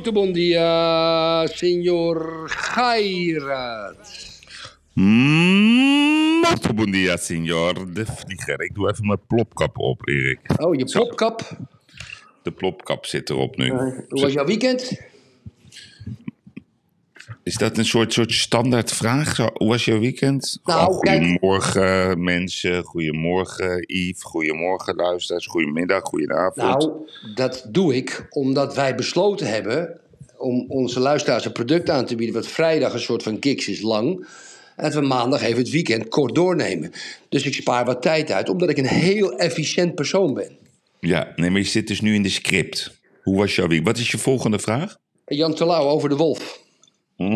Muito bom dia, senhor Gairat. Muito bom dia, senor de vlieger. Ik doe even mijn plopkap op, Erik. Oh, je plopkap. De plopkap zit erop nu. Hoe was jouw weekend? Is dat een soort, soort standaard vraag? Zo, Hoe was jouw weekend? Nou, kijk. Goedemorgen mensen, goedemorgen Yves, goedemorgen luisteraars, goedemiddag, goedenavond. Nou, dat doe ik omdat wij besloten hebben om onze luisteraars een product aan te bieden wat vrijdag een soort van gigs is lang. En dat we maandag even het weekend kort doornemen. Dus ik spaar wat tijd uit, omdat ik een heel efficiënt persoon ben. Ja, nee, maar je zit dus nu in de script. Hoe was jouw week? Wat is je volgende vraag? Jan Terlouw over de wolf.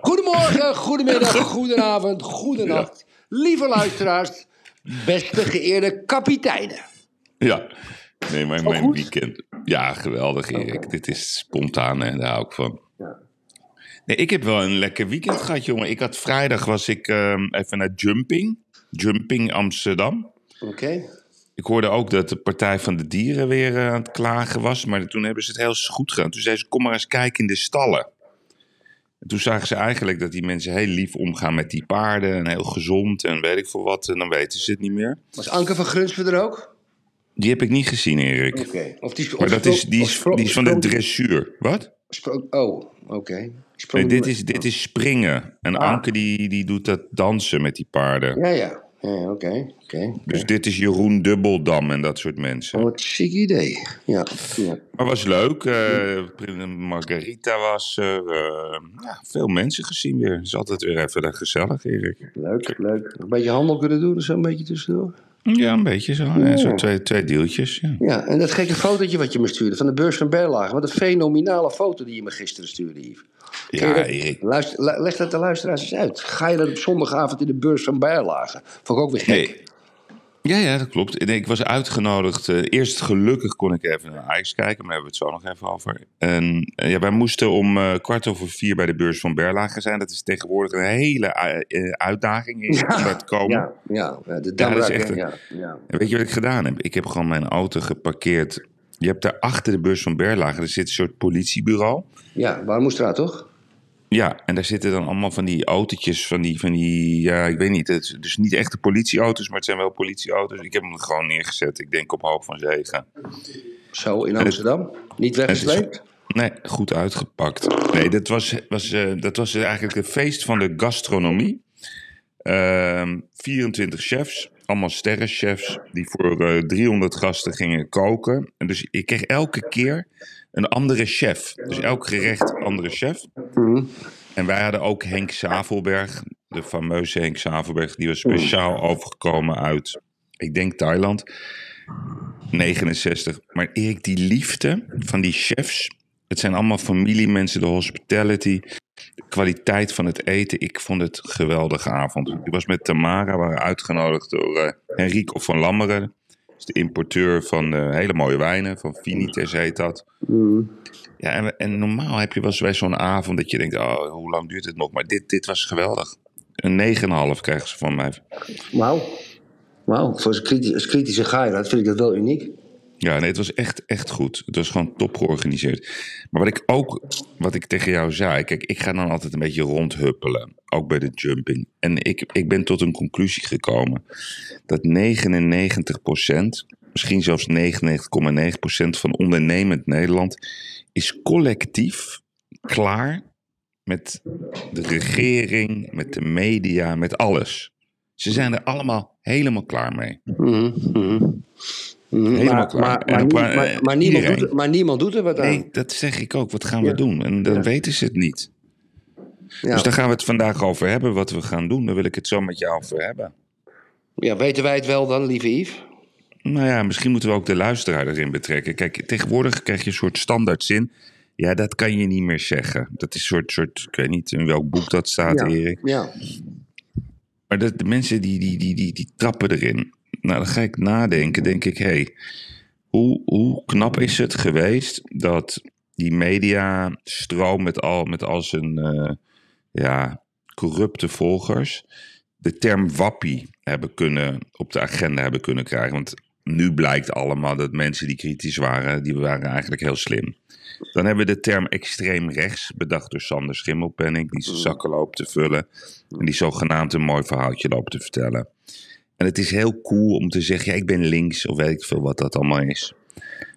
Goedemorgen, goedemiddag, goedenavond, goedenacht. Lieve luisteraars, beste geëerde kapiteinen. Ja, nee, maar mijn goed? weekend. Ja, geweldig, Erik. Dit is spontaan en daar hou ik van. Ja. Nee, ik heb wel een lekker weekend gehad, jongen. Ik had vrijdag was ik ehm, even naar Jumping. Jumping Amsterdam. Oké. Ik hoorde ook dat de Partij van de Dieren weer eh, aan het klagen was. Maar toen hebben ze het heel goed gedaan. Toen zei ze, kom maar eens kijken in de stallen. En toen zagen ze eigenlijk dat die mensen heel lief omgaan met die paarden. En heel gezond en weet ik veel wat. En dan weten ze het niet meer. Was Anke van Grunsven er ook? Die heb ik niet gezien, Erik. Oké. Of die, Maar dat is, die, is, die is van de dressuur. Wat? Oh, oké. Nee, dit is, dit is springen. En Ah. Anke die, die doet dat dansen met die paarden. Ja, ja. Ja, oké. Dus dit is Jeroen Dubbeldam en dat soort mensen. Oh, Wat chic idee. Ja. ja. Maar was leuk. eh, Margarita was er. eh, ja, veel mensen gezien weer. Het is altijd weer even gezellig, Erik. Leuk, leuk. Een beetje handel kunnen doen, zo een beetje tussendoor. Ja, een beetje zo. hè. Zo twee, twee deeltjes. Ja. Ja, en dat gekke fotootje wat je me stuurde van de beurs van Berlage. Wat een fenomenale foto die je me gisteren stuurde, Yves. Ja, dat? Luister, lu- leg dat de luisteraars eens uit. Ga je dat op zondagavond in de beurs van Berlage? Vond ik ook weer gek. Nee. Ja, ja, dat klopt. Ik was uitgenodigd. eh, eerst gelukkig kon ik even naar Ajax kijken, maar daar hebben we het zo nog even over. En eh, ja, wij moesten om eh, kwart over vier bij de beurs van Berlage zijn. Dat is tegenwoordig een hele uitdaging om daar te komen. Ja, ja, ja, de Ja, dat Damrak, is echt hè? een- ja, ja. Weet je wat ik gedaan heb? Ik heb gewoon mijn auto geparkeerd. Je hebt daar achter de beurs van Berlage, er zit een soort politiebureau. ja, waar moest eruit, toch? Ja, en daar zitten dan allemaal van die autootjes, van die, van die ja, ik weet niet. Het is dus niet echte politieauto's, maar het zijn wel politieauto's. Ik heb hem gewoon neergezet, ik denk op hoop van zegen. Zo, in Amsterdam. Niet weggesleept? Nee, goed uitgepakt. Nee, dat was, was, eh, dat was eigenlijk het feest van de gastronomie. Ehm 24 chefs, allemaal sterrenchefs, die voor eh 300 gasten gingen koken. En dus ik kreeg elke keer een andere chef. Dus elk gerecht een andere chef. En wij hadden ook Henk Zavelberg, de fameuze Henk Zavelberg, die was speciaal overgekomen uit, ik denk Thailand. 69. Maar Erik, die liefde van die chefs. Het zijn allemaal familiemensen, de hospitality. De kwaliteit van het eten. Ik vond het een geweldige avond. Ik was met Tamara, we waren uitgenodigd door eh Henrico van Lammeren. Dat de importeur van eh, hele mooie wijnen. Van Vinites heet dat. Ja, en, en normaal heb je wel eens bij zo'n avond dat je denkt, oh, hoe lang duurt het nog? Maar dit, dit was geweldig. Een 9,5 krijgen ze van mij. Wauw. Wauw, voor als kritische Gaira vind ik dat wel uniek. Ja, nee, het was echt, echt goed. Het was gewoon top georganiseerd. Maar wat ik ook, wat ik tegen jou zei, kijk, ik ga dan altijd een beetje rondhuppelen, ook bij de jumping. En ik, ik ben tot een conclusie gekomen dat 99%, misschien zelfs 99,9% van ondernemend Nederland is collectief klaar met de regering, met de media, met alles. Ze zijn er allemaal helemaal klaar mee. Mhm, mhm. Mhm, Helemaal maar, klaar. maar, niemand doet, er- maar niemand doet er wat aan. Nee, dat zeg ik ook. Wat gaan we Ja. doen? En dan Ja. weten ze het niet. Ja. Dus daar gaan we het vandaag over hebben, wat we gaan doen. Daar wil ik het zo met jou over hebben. Ja, weten wij het wel dan, lieve Yves? Nou ja, misschien moeten we ook de luisteraar erin betrekken. Kijk, tegenwoordig krijg je een soort standaard zin. Ja, dat kan je niet meer zeggen. Dat is een soort, soort ik weet niet in welk boek dat staat, ja. Erik. Ja. Maar de, de mensen die, die, die, die, die trappen erin. Nou, dan ga ik nadenken, denk ik, hé, hey, hoe, hoe knap is het geweest dat die mediastroom met al, met al zijn eh, ja, corrupte volgers de term wappie hebben kunnen, op de agenda hebben kunnen krijgen. Want nu blijkt allemaal dat mensen die kritisch waren, die waren eigenlijk heel slim. Dan hebben we de term extreem rechts, bedacht door Sander Schimmelpenning, die zijn zakken loopt te vullen en die zogenaamd een mooi verhaaltje loopt te vertellen. En het is heel cool om te zeggen, ja, ik ben links, of weet ik veel wat dat allemaal is.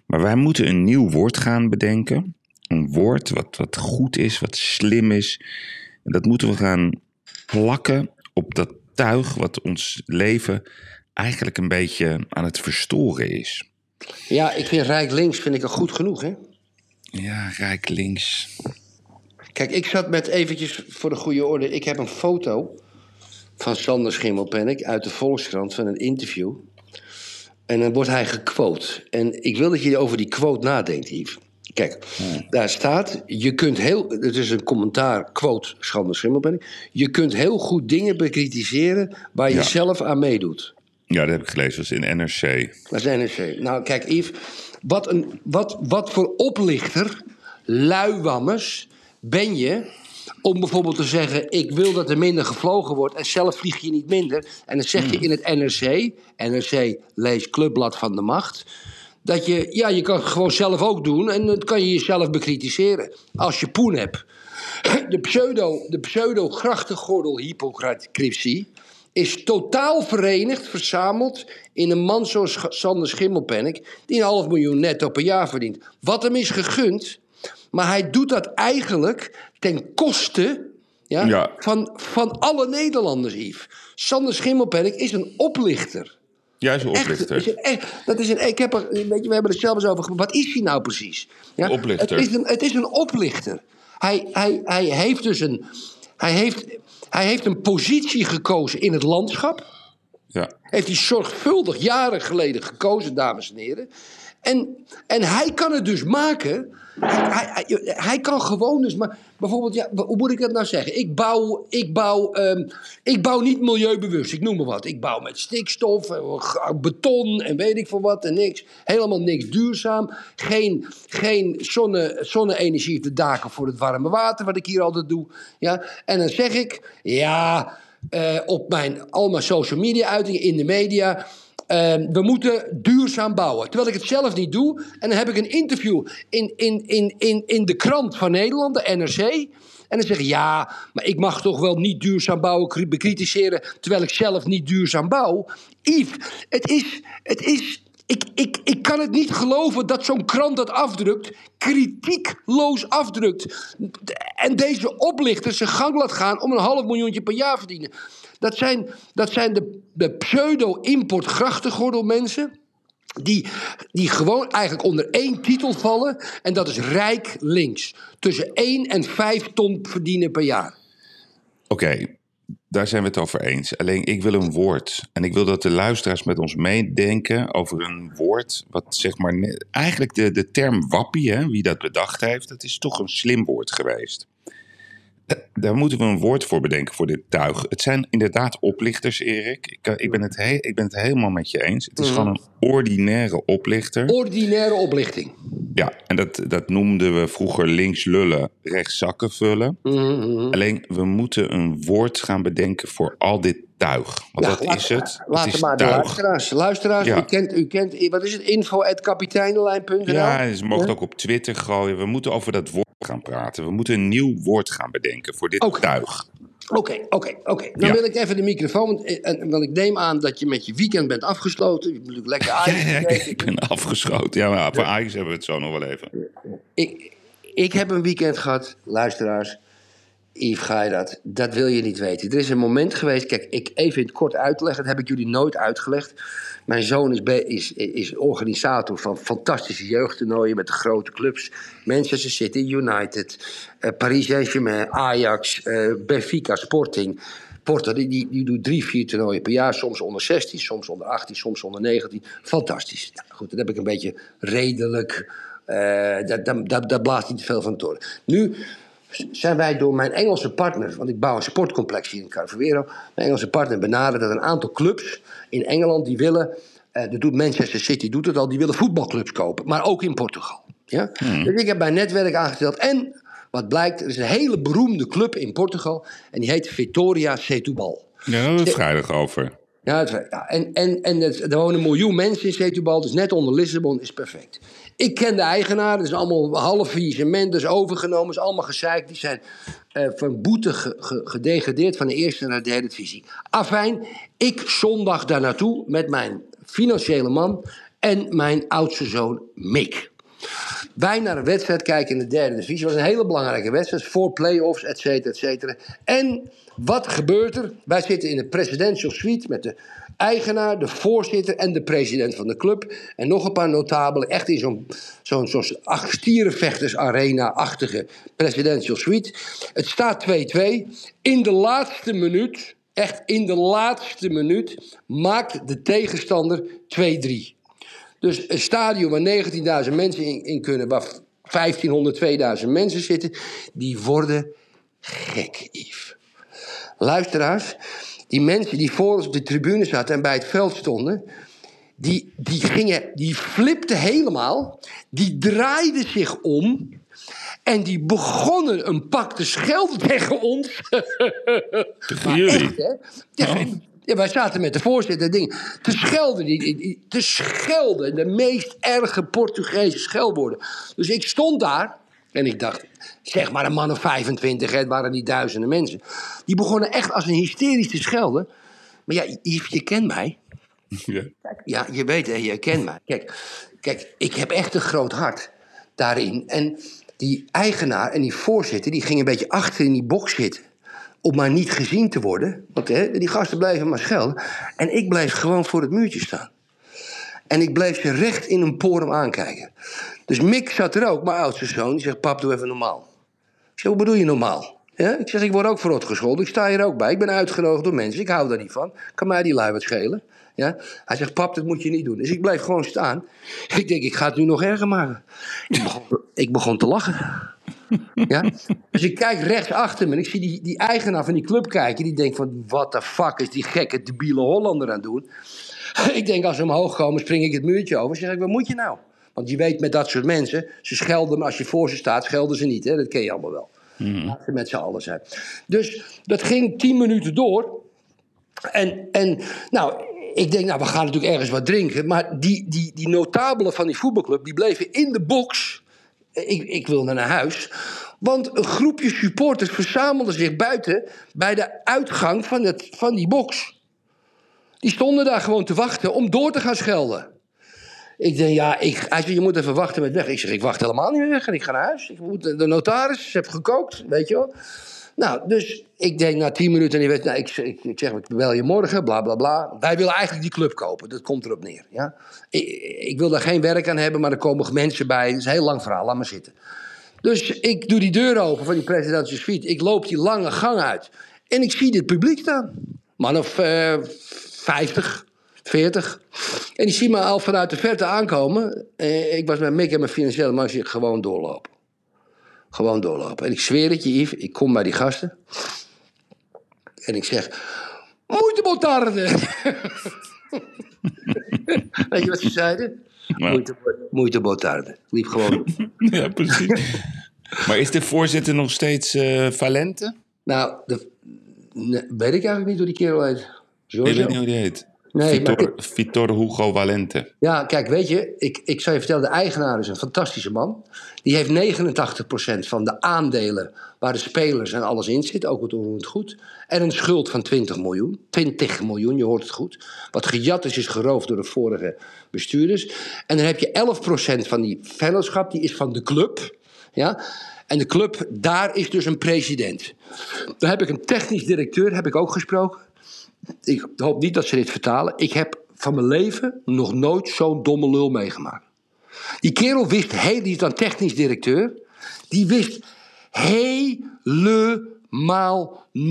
Maar wij moeten een nieuw woord gaan bedenken. Een woord wat, wat goed is, wat slim is. En dat moeten we gaan plakken op dat tuig wat ons leven eigenlijk een beetje aan het verstoren is. ja, ik vind Rijk links vind ik al goed genoeg, hè? Ja, rijk links. Kijk, ik zat met eventjes voor de goede orde. Ik heb een foto van Sander Schimmelpennik uit de Volkskrant van een interview. En dan wordt hij gequote. En ik wil dat je over die quote nadenkt, Yves. Kijk, daar staat, je kunt heel, het is een commentaar, quote Sander Schimmelpennik. Je kunt heel goed dingen bekritiseren waar je Ja. zelf aan meedoet. Ja, dat heb ik gelezen. Dat is in NRC. Dat is NRC. Nou, kijk, Yves, wat, een, wat, wat voor oplichter, luiwammers, ben je om bijvoorbeeld te zeggen: Ik wil dat er minder gevlogen wordt en zelf vlieg je niet minder. En dan zeg je in het NRC, NRC lees Clubblad van de Macht. Dat je, ja, je kan het gewoon zelf ook doen en dan kan je jezelf bekritiseren. Als je poen hebt. De pseudo, de pseudo grachtengordel hypocrisie is totaal verenigd, verzameld in een man zoals Sander Schimmelpennik, die een half miljoen netto per jaar verdient. Wat hem is gegund, maar hij doet dat eigenlijk ten koste ja, Ja. Van, van alle Nederlanders, Yves. Sander Schimmelpennik is een oplichter. Jij is een Echt, oplichter. is een, echt- dat is een, ik heb er, weet je, we hebben er zelf eens over gehad. Wat is hij nou precies? Ja, Oplichter. Het is een, het is een oplichter. Hij, hij, hij heeft dus een, hij heeft, hij heeft een positie gekozen in het landschap. Ja. Heeft hij zorgvuldig jaren geleden gekozen, dames en heren. En, en hij kan het dus maken. Hij, kan gewoon dus. Maar bijvoorbeeld, ja, hoe moet ik dat nou zeggen? Ik bouw, ik bouw, ehm, ik bouw niet milieubewust, ik noem maar wat. Ik bouw met stikstof, en g- beton en weet ik veel wat en niks. Helemaal niks duurzaam. Geen, geen zonne, zonne-energie op de daken voor het warme water, wat ik hier altijd doe. Ja? En dan zeg ik, ja, eh, op mijn al mijn social media uitingen in de media. Eh, we moeten duurzaam bouwen. Terwijl ik het zelf niet doe. En dan heb ik een interview in, in, in, in, in de krant van Nederland, de NRC. En dan zeg ik ja, maar ik mag toch wel niet duurzaam bouwen kri- bekritiseren. terwijl ik zelf niet duurzaam bouw. Yves, het is. Het is ik, ik, ik kan het niet geloven dat zo'n krant dat afdrukt, kritiekloos afdrukt. En deze oplichters zijn gang laat gaan om een half miljoentje per jaar verdienen. Dat zijn, dat zijn de, de pseudo-import grachtengordel Die, die gewoon eigenlijk onder één titel vallen. En dat is rijk links. Tussen 1 en 5 ton verdienen per jaar. Oké, daar zijn we het over eens. Alleen ik wil een woord. En ik wil dat de luisteraars met ons meedenken over een woord. Wat zeg maar. Eigenlijk de, de term wappie, hè, wie dat bedacht heeft, dat is toch een slim woord geweest. Da- Daar moeten we een woord voor bedenken voor dit tuig. Het zijn inderdaad oplichters, Erik. Ik, kan- ik, ben, het he- ik ben het helemaal met je eens. Het is gewoon een ordinaire oplichter. Ordinaire oplichting. Ja, en dat, dat noemden we vroeger links lullen, rechts zakken vullen. Alleen we moeten een woord gaan bedenken voor al dit tuig. Want Ja, wat laat- is het? Laat maar de luisteraars. Luisteraars, Ja. u, kent, u kent, wat is het? Info at kapiteinenlijn.nl? Ja, ze mogen het ook op Twitter gooien. We moeten over dat woord gaan praten. We moeten een nieuw woord gaan bedenken voor dit Oké. tuig. Oké, oké, oké. Dan Ja. wil ik even de microfoon. Want, eh, en, want ik neem aan dat je met je weekend bent afgesloten. Je hebt natuurlijk lekker Ja, Ajax ja, ik ben afgeschoten. Ja, maar voor Ajax hebben we het zo nog wel even. ik, ik heb een weekend gehad, luisteraars. Yves, je dat? Dat wil je niet weten. Er is een moment geweest, kijk, ik even in het kort uitleggen, dat heb ik jullie nooit uitgelegd. Mijn zoon is, is, is organisator van fantastische jeugdtoernooien met de grote clubs. Manchester City, United, eh, Paris Saint-Germain, Ajax, eh, Benfica, Sporting. Porto, die, die, die doet drie, vier toernooien per jaar. Soms onder 16, soms onder 18, soms onder 19. Fantastisch. Goed, dat heb ik een beetje redelijk... daar, daar, daar, daar blaast niet veel van toren. Nu zijn wij door mijn Engelse partner, want ik bouw een sportcomplex hier in Carvero, mijn Engelse partner benaderd dat een aantal clubs in Engeland die willen, eh, dat doet Manchester City doet het al, die willen voetbalclubs kopen, maar ook in Portugal. Ja? Dus ik heb mijn netwerk aangesteld en wat blijkt, er is een hele beroemde club in Portugal en die heet Vitória Setúbal. Ja, daar hebben we het vrijdag over. Ja, het, ja en, en, en het, er wonen een miljoen mensen in Setúbal, dus net onder Lissabon is perfect. Ik ken de eigenaar, dat is allemaal half faillissement, dat is overgenomen, is allemaal gezeikt. Die zijn eh, van boete ge- ge- gedegradeerd van de eerste naar de derde divisie. Afijn, ik zondag daar naartoe met mijn financiële man en mijn oudste zoon Mick. Wij naar een wedstrijd kijken in de derde divisie. Het was een hele belangrijke wedstrijd. Voor play-offs, et cetera, et cetera. En wat gebeurt er? Wij zitten in de presidential suite met de eigenaar, de voorzitter en de president van de club. En nog een paar notabelen. Echt in zo'n zo'n zo'n acht stierenvechters-arena-achtige presidential suite. Het staat 2-2. In de laatste minuut, echt in de laatste minuut, maakt de tegenstander 2-3. Dus een stadion waar 19.000 mensen in, in kunnen, waar 1500, 2000 mensen zitten, die worden gek, Yves. Luisteraars, die mensen die voor ons op de tribune zaten en bij het veld stonden, die, die gingen, die flipten helemaal, die draaiden zich om en die begonnen een pak te schelden tegen ons. Tegen jullie. Hè? Ja, ja, wij zaten met de voorzitter ding, te schelden, die, die- die- te schelden. De meest erge Portugese schelwoorden. Dus ik stond daar en ik dacht, zeg maar een man of 25, hè, het waren niet duizenden mensen. Die begonnen echt als een hysterisch te schelden. Maar ja, Yves, je kent mij. Ja. Ja, je weet, hè, je kent mij. Kijk, kijk, ik heb echt een groot hart daarin. En die eigenaar en die voorzitter, die gingen een beetje achter in die box zitten. Om maar niet gezien te worden. Want hè, die gasten blijven maar schelden. En ik bleef gewoon voor het muurtje staan. En ik bleef ze recht in een porum aankijken. Dus Mick zat er ook, mijn oudste zoon. Die zegt, pap, doe even normaal. Ik zeg, hoe bedoel je normaal? Ja? Ik zeg, ik word ook verrot gescholden. Ik sta hier ook bij. Ik ben uitgenodigd door mensen. Ik hou daar niet van. Kan mij die lui wat schelen. Ja? Hij zegt, pap, dat moet je niet doen. Dus ik bleef gewoon staan. Ik denk, ik ga het nu nog erger maken. Ik begon, ik begon te lachen. Ja? Dus ik kijk rechts achter me en ik zie die, die eigenaar van die club kijken. Die denkt van, what the fuck is die gekke debiele Hollander aan doen? Ik denk, als ze omhoog komen, spring ik het muurtje over. Zeg ik, wat moet je nou? Want je weet met dat soort mensen, ze schelden, maar als je voor ze staat, schelden ze niet. Hè? Dat ken je allemaal wel. Als ze met z'n allen zijn. Dus dat ging tien minuten door. En, en nou, ik denk, nou, we gaan natuurlijk ergens wat drinken. Maar die, die, die notabelen van die voetbalclub, die bleven in de box. Ik, ik wilde naar huis. Want een groepje supporters verzamelde zich buiten bij de uitgang van, het, van die box. Die stonden daar gewoon te wachten om door te gaan schelden. Ik denk, ja, ik, hij zei, je moet even wachten met weg. Ik zeg, ik wacht helemaal niet meer weg en ik ga naar huis. Ik moet de notaris, heeft gekookt, weet je wel. Nou, dus ik denk na tien minuten, en weet, nou, ik, ik, ik zeg, ik bel je morgen, bla bla bla. Wij willen eigenlijk die club kopen, dat komt erop neer. Ja? Ik, ik wil daar geen werk aan hebben, maar er komen mensen bij. Het is een heel lang verhaal, laat maar zitten. Dus ik doe die deur open van die presidential suite. Ik loop die lange gang uit. En ik zie dit publiek staan. Man of eh 50, 40. En die zien me al vanuit de verte aankomen. Eh, ik was met Mick en mijn financiële man zie ik gewoon doorlopen. Gewoon doorlopen. En ik zweer het je, Yves, ik kom bij die gasten. En ik zeg... Moeite botarde! Weet je wat ze zeiden? Moeite, moeite botarde. Liep gewoon... ja, precies. maar is de voorzitter nog steeds eh, Valente? Nou, de, weet ik eigenlijk niet hoe die kerel heet. Ik weet niet hoe die heet. Nee, Vitor Hugo Valente. Ja, kijk, weet je, ik, ik zou je vertellen, de eigenaar is een fantastische man. Die heeft 89% van de aandelen waar de spelers en alles in zit, ook het onroerend goed. En een schuld van 20 miljoen. 20 miljoen, je hoort het goed. Wat gejat is, is geroofd door de vorige bestuurders. En dan heb je 11% van die vennootschap, die is van de club. Ja? En de club, daar is dus een president. Dan heb ik een technisch directeur, heb ik ook gesproken. Ik hoop niet dat ze dit vertalen. Ik heb van mijn leven nog nooit zo'n domme lul meegemaakt. Die kerel wist, heel, die is dan technisch directeur, die wist helemaal 0,0.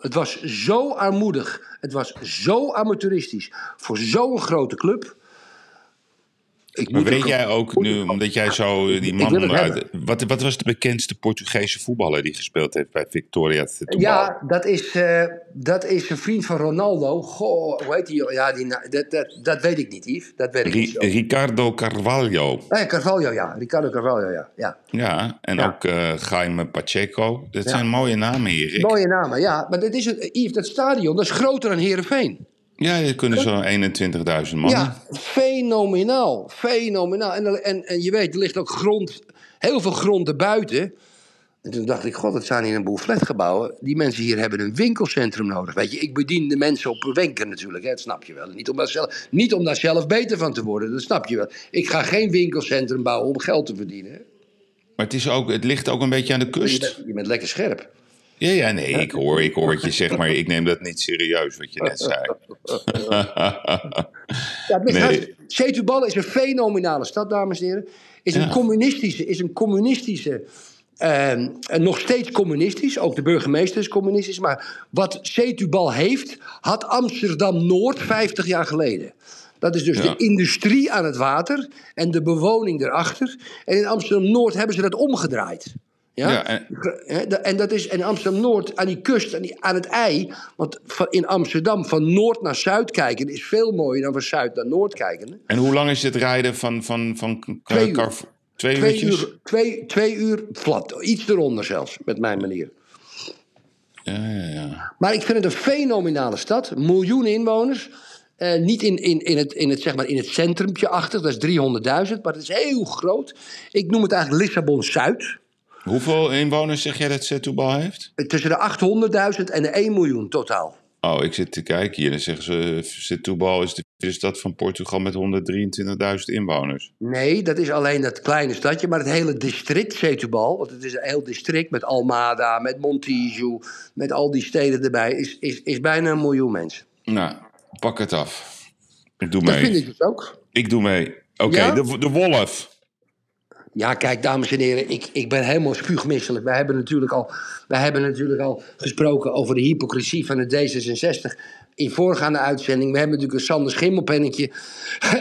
Het was zo armoedig, het was zo amateuristisch voor zo'n grote club. Ik Maar weet jij ook nu, omdat jij zo die man onderuit... Wat, wat was de bekendste Portugese voetballer die gespeeld heeft bij Victoria? Ja, dat is, eh, dat is een vriend van Ronaldo. Goh, hoe heet die? Ja, die, dat, dat, dat weet ik niet, Yves. Dat weet ik Ri- niet zo. Ricardo Carvalho. Ja, Carvalho, ja. Ricardo Carvalho, ja. ja. Ja, en Ja. ook eh Jaime Pacheco. Dat Ja. zijn mooie namen hier. Mooie namen, ja. Maar dat is het, Yves, dat stadion, dat is groter dan Heerenveen. Ja, er kunnen zo'n 21.000 man. Ja, fenomenaal. Fenomenaal. En, en, en je weet, er ligt ook grond, heel veel grond erbuiten. En toen dacht ik, god, het zijn hier een boel flatgebouwen. Die mensen hier hebben een winkelcentrum nodig. Weet je, ik bedien de mensen op wenken natuurlijk, hè, dat snap je wel. Niet om, daar zelf, niet om daar zelf beter van te worden, dat snap je wel. Ik ga geen winkelcentrum bouwen om geld te verdienen. Maar het, is ook, het ligt ook een beetje aan de Je kust. bent, je bent lekker scherp. Ja, ja, nee, ik hoor, ik hoor wat je zegt, maar ik neem dat niet serieus, wat je net zei. Ja, Nee. Setúbal is een fenomenale stad, dames en heren. Is een Ja. communistische, is een communistische ehm, nog steeds communistisch. Ook de burgemeester is communistisch. Maar wat Setúbal heeft, had Amsterdam Noord 50 jaar geleden. Dat is dus Ja. de industrie aan het water en de bewoning erachter. En in Amsterdam Noord hebben ze dat omgedraaid. Ja? Ja, en- Hè, da- En dat is in Amsterdam Noord, aan die kust, aan, die, aan het ei. Want in Amsterdam van noord naar zuid kijken is veel mooier dan van zuid naar noord kijken. En hoe lang is het rijden van, van, van Twee uur. Twee, uur, twee, twee uur plat, iets eronder zelfs, met mijn manier. Ja, ja, ja. Maar ik vind het een fenomenale stad. Miljoen inwoners. Eh, niet in, in, in, het, in, het, zeg maar in het centrumpje achter, dat is 300.000, maar het is heel groot. Ik noem het eigenlijk Lissabon-Zuid. Hoeveel inwoners zeg jij dat Setúbal heeft? Tussen de 800.000 en de 1 miljoen totaal. Oh, ik zit te kijken hier. Dan zeggen ze, Setúbal is de vierde stad van Portugal met 123.000 inwoners. Nee, dat is alleen dat kleine stadje, maar het hele district Setúbal, want het is een heel district met Almada, met Montijo, met al die steden erbij, is, is, is bijna een miljoen mensen. Nou, pak het af. Ik doe Dat mee. vind ik dus ook. Ik doe mee. Oké, Ja? de, de wolf. Ja, kijk, dames en heren, ik, ik ben helemaal spuugmisselijk. Wij hebben, natuurlijk al, wij hebben natuurlijk al gesproken over de hypocrisie van het D66 in voorgaande uitzending. We hebben natuurlijk een Sander Schimmelpennetje.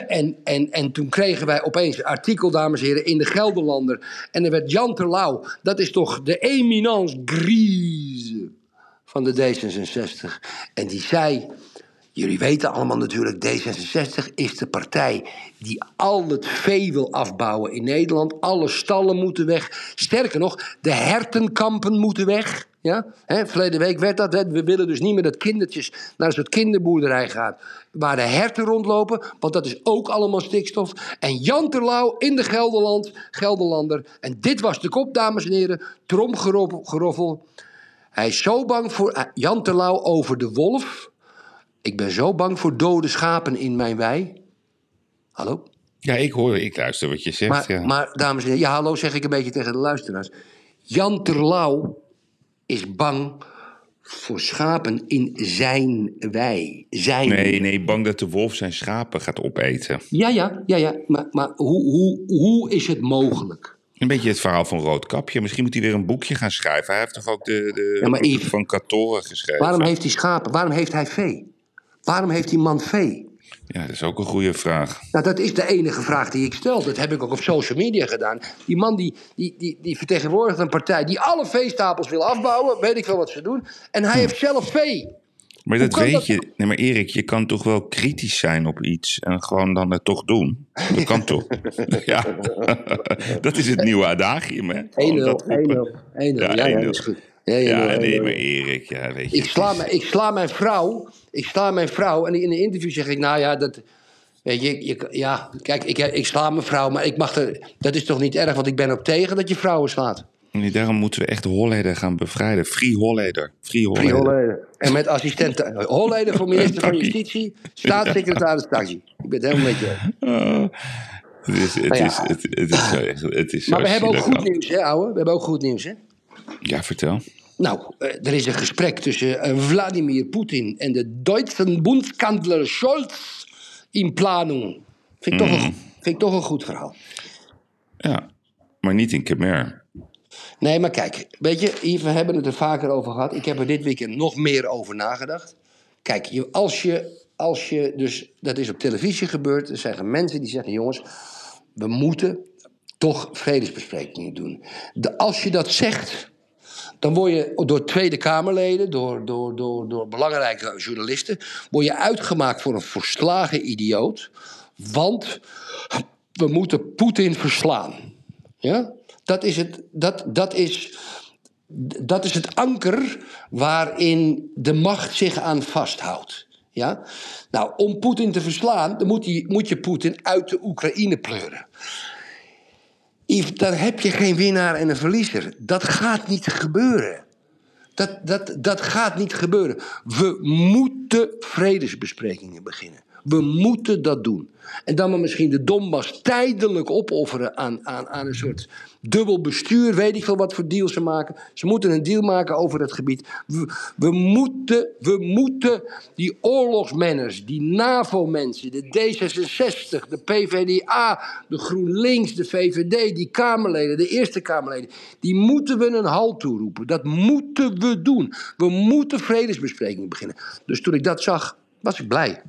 En, en, en toen kregen wij opeens een artikel, dames en heren, in de Gelderlander. En er werd Jan Terlouw, dat is toch de eminence grise van de D66. En die zei... Jullie weten allemaal natuurlijk, D66 is de partij die al het vee wil afbouwen in Nederland. Alle stallen moeten weg. Sterker nog, de hertenkampen moeten weg. Ja? Hè, verleden week werd dat. We willen dus niet meer dat kindertjes naar een soort kinderboerderij gaan. Waar de herten rondlopen, want dat is ook allemaal stikstof. En Jan Terlouw in de Gelderland, Gelderlander. En dit was de kop, dames en heren. Tromgeroffel. Hij is zo bang voor eh, Jan Terlouw over de wolf. Ik ben zo bang voor dode schapen in mijn wei. Hallo? Ja, ik hoor, ik luister wat je zegt. Maar, ja. maar dames en heren, ja, hallo zeg ik een beetje tegen de luisteraars. Jan Terlouw is bang voor schapen in zijn wei. Zijn. Nee, nee, bang dat de wolf zijn schapen gaat opeten. Ja, ja, ja, ja. Maar, maar hoe, hoe, hoe is het mogelijk? Een beetje het verhaal van Roodkapje. Misschien moet hij weer een boekje gaan schrijven. Hij heeft toch ook de, de Ja, maar boeken Yves, van Katoren geschreven? Waarom heeft hij schapen? Waarom heeft hij vee? Waarom heeft die man vee? Ja, dat is ook een goede vraag. Nou, dat is de enige vraag die ik stel. Dat heb ik ook op social media gedaan. Die man die, die, die, die vertegenwoordigt een partij die alle veestapels wil afbouwen. Weet ik wel wat ze doen. En hij heeft zelf vee. Maar Hoe dat weet dat? je. Nee, maar Erik, je kan toch wel kritisch zijn op iets en gewoon dan het toch doen? Dat kan toch? ja. dat is het nieuwe adagium, hè? 1-0, 1-0, 1-0. Gewoon dat roepen. 1-0. Ja, Ja, ja, 1-0. dat is goed. Ja, ja, nee, maar Erik, ja, weet je. Ik sla, me- ik sla mijn vrouw. Ik sla mijn vrouw. En in een interview zeg ik, nou ja, dat... Weet je, je ja, kijk, ik, ik sla mijn vrouw, maar ik mag er, dat is toch niet erg, want ik ben ook tegen dat je vrouwen slaat. Nee, daarom moeten we echt Holleder gaan bevrijden. Free Holleder. Free Free Holleder. Holleder. En met assistent Holleder voor minister van. Justitie, staatssecretaris Taxi. Ik ben het helemaal met je. Oh, het is, het is, het, is zo, echt- het is zo Maar we hebben ook goed dan. nieuws, hè, ouwe? We hebben ook goed nieuws, hè? Ja, vertel. nou, eh, er is een gesprek tussen eh, Vladimir Poetin en de Duitse bondskanselier Scholz in planung. Vind ik, toch een, vind ik toch een goed verhaal. Ja, maar niet in Khmer. Nee, maar kijk, weet je, we hebben het er vaker over gehad. Ik heb er dit weekend nog meer over nagedacht. Kijk, je- als je, als je dus, dat is op televisie gebeurd, er zijn mensen die zeggen, jongens, we moeten toch vredesbesprekingen doen. De, als je dat zegt, dan word je door Tweede Kamerleden, door, door, door, door belangrijke journalisten, word je uitgemaakt voor een verslagen idioot. Want we moeten Poetin verslaan. Ja? Dat is het, dat, dat is, dat is het anker waarin de macht zich aan vasthoudt. Ja? Nou, om Poetin te verslaan, dan moet, die, moet je Poetin uit de Oekraïne pleuren. Yves, daar heb je geen winnaar en een verliezer. Dat gaat niet gebeuren. Dat, dat, dat gaat niet gebeuren. We moeten vredesbesprekingen beginnen. We moeten dat doen. En dan maar misschien de Donbass tijdelijk opofferen aan, aan, aan een soort dubbel bestuur. Weet ik veel wat voor deal ze maken. Ze moeten een deal maken over het gebied. We, moeten, we moeten die oorlogsmenners, die NAVO-mensen, de D66, de PVDA, de GroenLinks, de VVD, die Kamerleden, de Eerste Kamerleden, die moeten we een halt toeroepen. Dat moeten we doen. We moeten vredesbesprekingen beginnen. Dus toen ik dat zag, was ik blij.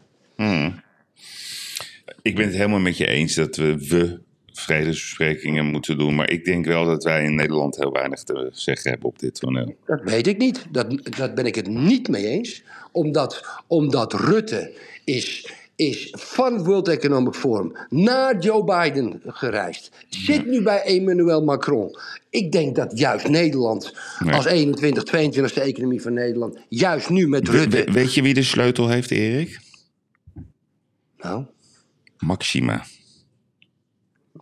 Ik ben het helemaal met je eens dat we, we vredesbesprekingen moeten doen. Maar ik denk wel dat wij in Nederland heel weinig te zeggen hebben op dit toneel. Dat weet ik niet. Dat, dat ben ik het niet mee eens. Omdat, omdat Rutte is, is van World Economic Forum naar Joe Biden gereisd. Zit nu bij Emmanuel Macron. Ik denk dat juist Nederland Nee. als 21, 22e economie van Nederland... juist nu met Rutte... we- weet je wie de sleutel heeft, Erik? Nou, Maxima.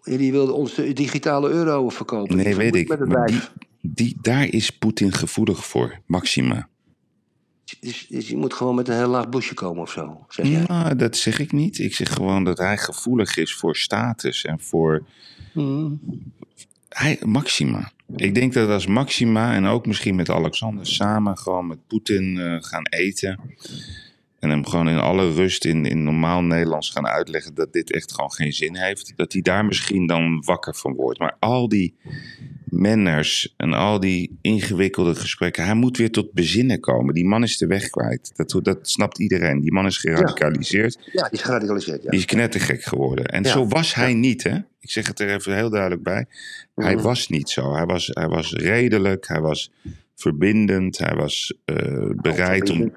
Die wilde ons de digitale euro verkopen. Nee, Die weet ik. Met het Maar die, daar is Poetin gevoelig voor. Maxima. Dus, dus je moet gewoon met een heel laag busje komen of zo, zeg jij. Nou, dat zeg ik niet. Ik zeg gewoon dat hij gevoelig is voor status en voor. Hij, Maxima. Ik denk dat als Maxima en ook misschien met Alexander samen gewoon met Poetin eh, gaan eten. En hem gewoon in alle rust in, in normaal Nederlands gaan uitleggen dat dit echt gewoon geen zin heeft. Dat hij daar misschien dan wakker van wordt. Maar al die manners en al die ingewikkelde gesprekken. Hij moet weer tot bezinnen komen. Die man is de weg kwijt. Dat, dat snapt iedereen. Die man is geradicaliseerd. Ja, die is geradicaliseerd, ja. Die is knettergek geworden. En Ja. zo was hij niet, hè? Ik zeg het er even heel duidelijk bij. Hij was niet zo. Hij was, hij was redelijk, hij was verbindend, hij was eh, bereid om.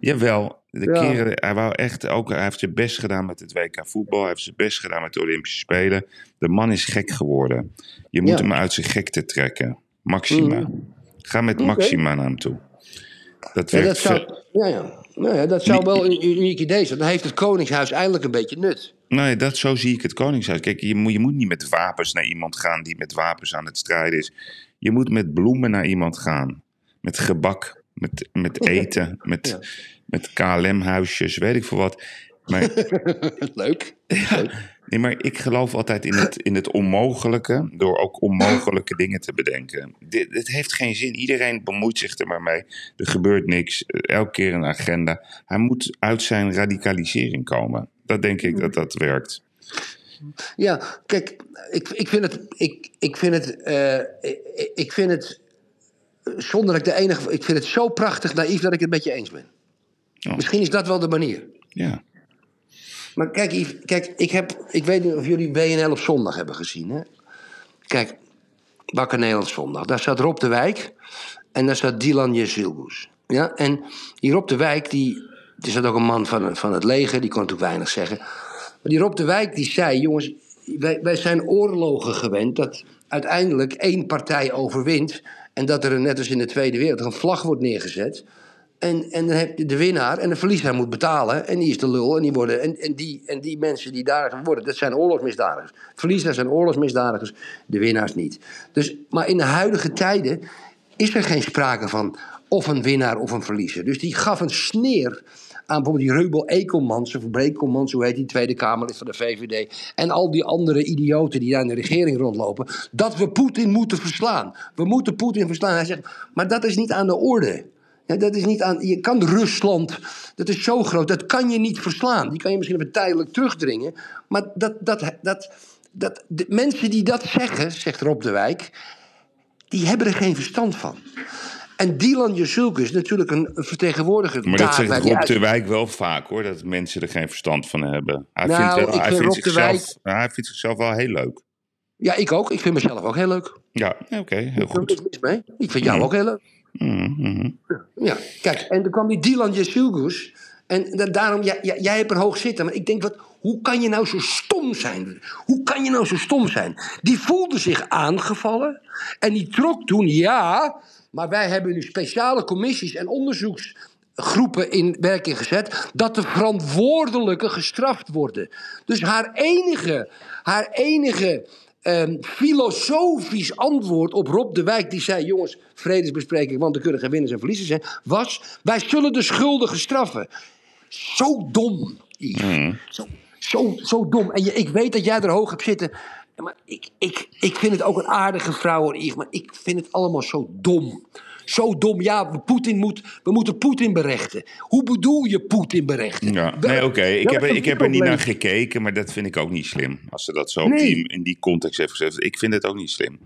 Jawel, de Ja. keren, hij wou echt ook. Hij heeft zijn best gedaan met het WK voetbal. Hij heeft zijn best gedaan met de Olympische Spelen. De man is gek geworden. Je moet Ja. hem uit zijn gekte trekken. Maxima. Ga met Maxima naar hem toe. Dat Ja, werkt dat zou, ja, ja. Nou ja, dat zou wel een uniek idee zijn. Dan heeft het Koningshuis eindelijk een beetje nut. Nee, dat, zo zie ik het Koningshuis. Kijk, je moet, je moet niet met wapens naar iemand gaan die met wapens aan het strijden is. Je moet met bloemen naar iemand gaan. Met gebak, met, met eten, met, met KLM-huisjes, weet ik veel wat. Maar, Leuk. nee, maar ik geloof altijd in het, in het onmogelijke, door ook onmogelijke dingen te bedenken. Dit, het heeft geen zin. Iedereen bemoeit zich er maar mee. Er gebeurt niks. Elke keer een agenda. Hij moet uit zijn radicalisering komen. Dat denk ik dat dat werkt. Ja, kijk, ik, ik vind het. Ik, ik vind het. eh, ik, ik vind het. Zonder dat ik de enige. Ik vind het zo prachtig naïef dat ik het met je eens ben. Misschien is dat wel de manier. Ja. Maar kijk, Yves, kijk ik, heb, ik weet niet of jullie WNL op zondag hebben gezien. Hè? Kijk, Wakker Nederland zondag. Daar staat Rob de Wijk en daar staat Dylan Jezilgoes. Ja? En die Rob de Wijk, die, er zat ook een man van, van het leger, die kon natuurlijk weinig zeggen. Maar die Rob de Wijk die zei, jongens, wij, wij zijn oorlogen gewend dat uiteindelijk één partij overwint. En dat er, net als in de Tweede Wereldoorlog, een vlag wordt neergezet. En, en dan heb je de winnaar en de verliezer moet betalen. En die is de lul. En die, worden, en, en, die, en die mensen die daar worden, dat zijn oorlogsmisdadigers. Verliezers zijn oorlogsmisdadigers, de winnaars niet. Dus, maar in de huidige tijden is er geen sprake van of een winnaar of een verliezer. Dus die gaf een sneer aan bijvoorbeeld die Reubel Ekelmans, of Brekelmans, hoe heet die Tweede Kamerlid van de VVD, en al die andere idioten die daar in de regering rondlopen, dat we Poetin moeten verslaan. We moeten Poetin verslaan. Hij zegt, maar dat is niet aan de orde. Ja, dat is niet aan, je kan Rusland, dat is zo groot, dat kan je niet verslaan. Die kan je misschien even tijdelijk terugdringen. Maar dat, dat, dat, dat, de mensen die dat zeggen, zegt Rob de Wijk, die hebben er geen verstand van. En Dylan Jesulke is natuurlijk een vertegenwoordiger. Maar dat zegt Rob de Wijk wel vaak hoor, dat mensen er geen verstand van hebben. Hij, Nou, vindt, wel- ik hij, vind vindt zichzelf, hij vindt zichzelf wel heel leuk. Ja, ik ook. Ik vind mezelf ook heel leuk. Ja, oké, heel Ik er goed. mis mee. Ik vind jou ook heel leuk. Mhm, mhm. Ja, kijk, en dan kwam die Dylan Jesulgus. En da- daarom, ja, ja, jij hebt er hoog zitten. Maar ik denk, wat, hoe kan je nou zo stom zijn? Hoe kan je nou zo stom zijn? Die voelde zich aangevallen. En die trok toen, ja, maar wij hebben nu speciale commissies en onderzoeksgroepen in werking gezet. Dat de verantwoordelijken gestraft worden. Dus haar enige, haar enige ehm, filosofisch antwoord op Rob de Wijk, die zei: Jongens, vredesbespreking, want er kunnen geen winnaars en verliezers zijn, was: Wij zullen de schuldigen straffen. Zo dom, Yves. Zo, zo, zo dom. En je, ik weet dat jij er hoog hebt zitten. Maar ik, ik, ik vind het ook een aardige vrouw, hoor, Yves. Maar ik vind het allemaal zo dom. Zo dom. Ja, we, Poetin moet, we moeten Poetin berechten. Hoe bedoel je Poetin berechten? Ja, nee, oké. Ik, heb, er- ik heb er niet naar gekeken, maar dat vind ik ook niet slim. Als ze dat zo Nee. in die context heeft gezet. Ik vind het ook niet slim.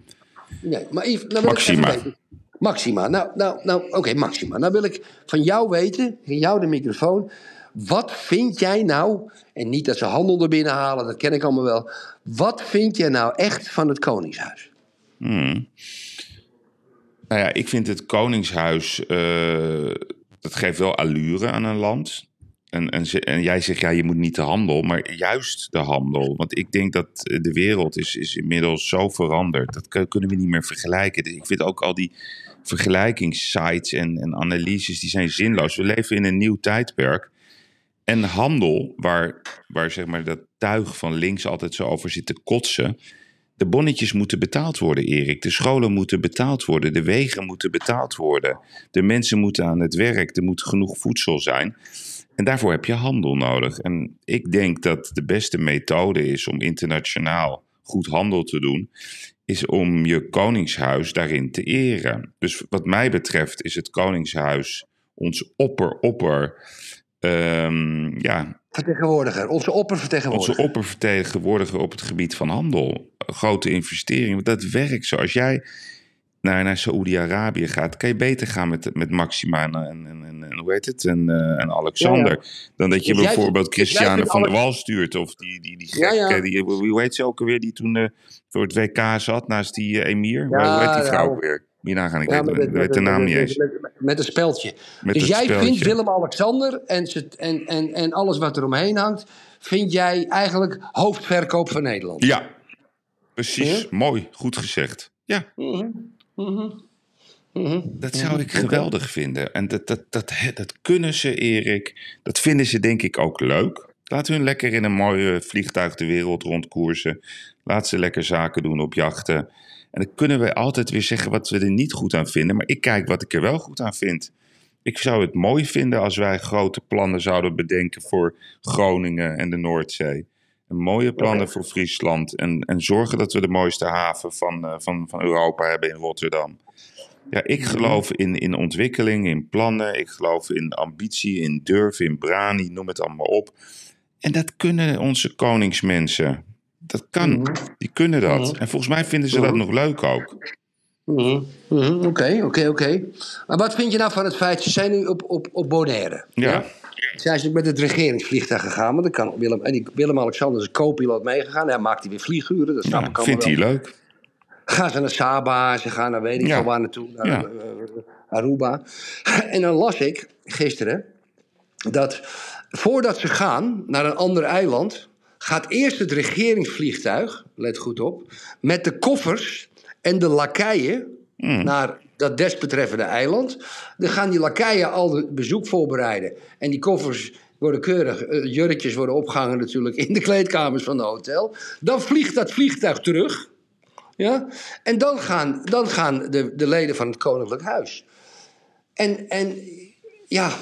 Nee, maar Yves, nou Maxima. Maxima. Nou, nou, nou oké, Maxima. Nou wil ik van jou weten, van jou de microfoon. Wat vind jij nou, en niet dat ze handel er binnen halen, dat ken ik allemaal wel. Wat vind jij nou echt van het Koningshuis? Nou ja, ik vind het Koningshuis, eh, dat geeft wel allure aan een land. En, en, jij zegt, ja, je moet niet de handel, maar juist de handel. Want ik denk dat eh, de wereld is, is inmiddels zo veranderd. Dat kun- kunnen we niet meer vergelijken. Dus ik vind ook al die vergelijkingssites en, en analyses, die zijn zinloos. We leven in een nieuw tijdperk. En handel, waar, waar zeg maar dat tuig van links altijd zo over zit te kotsen. De bonnetjes moeten betaald worden, Erik. De scholen moeten betaald worden. De wegen moeten betaald worden. De mensen moeten aan het werk. Er moet genoeg voedsel zijn. En daarvoor heb je handel nodig. En ik denk dat de beste methode is om internationaal goed handel te doen, is om je koningshuis daarin te eren. Dus wat mij betreft is het koningshuis ons opper-opper. Ehm, ja, Vertegenwoordiger, onze oppervertegenwoordiger. onze oppervertegenwoordiger op het gebied van handel. Grote investeringen. Want dat werkt zo. Als jij naar, naar Saoedi-Arabië gaat, kan je beter gaan met, met Maxima en, en, en, en hoe heet het? En, eh, en Alexander. Dan dat je Dus bijvoorbeeld jij Christiane van der Wal stuurt. Of die, die, die Ja, ja. Die, hoe heet ze ook alweer, die toen eh, voor het WK zat naast die eh, emir? Hoe heet die vrouw ja. Ook weer? Hierna gaan ik Ja, weet, met- de naam niet eens. Met, met, een speldje. Met dus jij speldje. vindt Willem-Alexander en, en, en, en alles wat er omheen hangt, vind jij eigenlijk hoofdverkoop van Nederland? Ja, precies. Ja? Mooi, goed gezegd. Ja. Dat zou ik geweldig vinden. En dat, dat, dat, dat kunnen ze, Erik. Dat vinden ze denk ik ook leuk. Laat hun lekker in een mooi vliegtuig de wereld rondkoersen. Laat ze lekker zaken doen op jachten. En dan kunnen we altijd weer zeggen wat we er niet goed aan vinden. Maar ik kijk wat ik er wel goed aan vind. Ik zou het mooi vinden als wij grote plannen zouden bedenken voor Groningen en de Noordzee. En mooie plannen voor Friesland. En, en zorgen dat we de mooiste haven van, eh, van, van Europa hebben in Rotterdam. Ja, ik geloof in, in ontwikkeling, in plannen. Ik geloof in ambitie, in durf, in brani, noem het allemaal op. En dat kunnen onze koningsmensen. Dat kan. Die kunnen dat. En volgens mij vinden ze dat nog leuk ook. Mhm, mhm, Oké, oké, oké. Maar wat vind je nou van het feit, ze zijn nu op, op, op Bonaire. Ja. Zijn ze met het regeringsvliegtuig gegaan, want dan kan Willem, en die Willem-Alexander is co-piloot meegegaan. Hij maakt hij weer vlieguren, dat snap Ja, ik allemaal vindt hij leuk. Gaan ze naar Saba, ze gaan naar weet ik Ja. waar naartoe, naar Ja. eh, Aruba. En dan las ik gisteren dat voordat ze gaan naar een ander eiland, gaat eerst het regeringsvliegtuig, let goed op, met de koffers en de lakeien naar dat desbetreffende eiland. Dan gaan die lakeien al het bezoek voorbereiden. En die koffers worden keurig, eh, jurkjes worden opgehangen natuurlijk in de kleedkamers van het hotel. Dan vliegt dat vliegtuig terug. Ja? En dan gaan, dan gaan de, de leden van het Koninklijk Huis. En, en ja,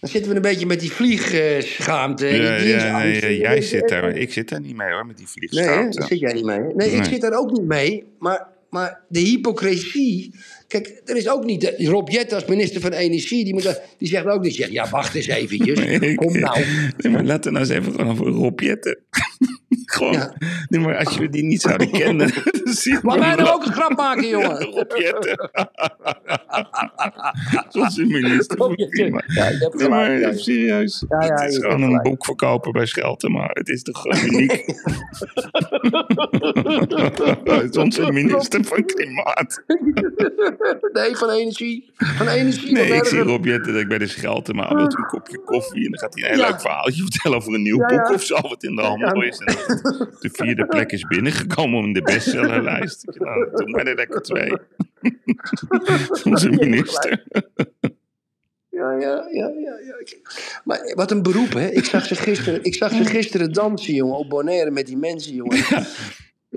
Dan zitten we een beetje met die vliegschaamte. Ja, die ja, nee, jij zit daar. Ik zit daar niet mee hoor, met die Nee, hè? vliegschaamte. daar zit jij niet mee. Nee, ik Nee. zit daar ook niet mee. Maar, maar de hypocrisie... Kijk, er is ook niet... de- Rob Jett als minister van Energie, die, moet, die zegt ook niet... zegt, Ja, wacht eens eventjes. Kom nou. Nee, maar laten we nou eens even gewoon over Rob Jetten. gewoon. Ja. Nee, maar als we die niet zouden kennen. je Maar wij nou ook een grap maken, jongen. Rob Jetten. Zoals een minister Rob van Jetten. Klima. Ja, je hebt Nee, maar ja. even serieus. Ja, ja, het is je gewoon een boek verkopen bij Schelten, maar het is toch gewoon uniek. het is onze minister van Klimaat. Nee, van energie. Van energie. Nee, ik zie. Rob Jetten dat ik bij de Scheltema wil een kopje koffie. En dan gaat hij een heel Ja. leuk verhaaltje vertellen over een nieuw Ja, ja. boek of zo. Wat in de handel is. En dat de vierde plek is binnengekomen in de bestsellerlijst. Nou, doe maar er lekker twee. Onze minister. Ja, ja, ja, ja, ja. Maar wat een beroep, hè? Ik zag ze gisteren, ik zag ze gisteren dansen, jongen, op Bonaire met die mensen, jongen.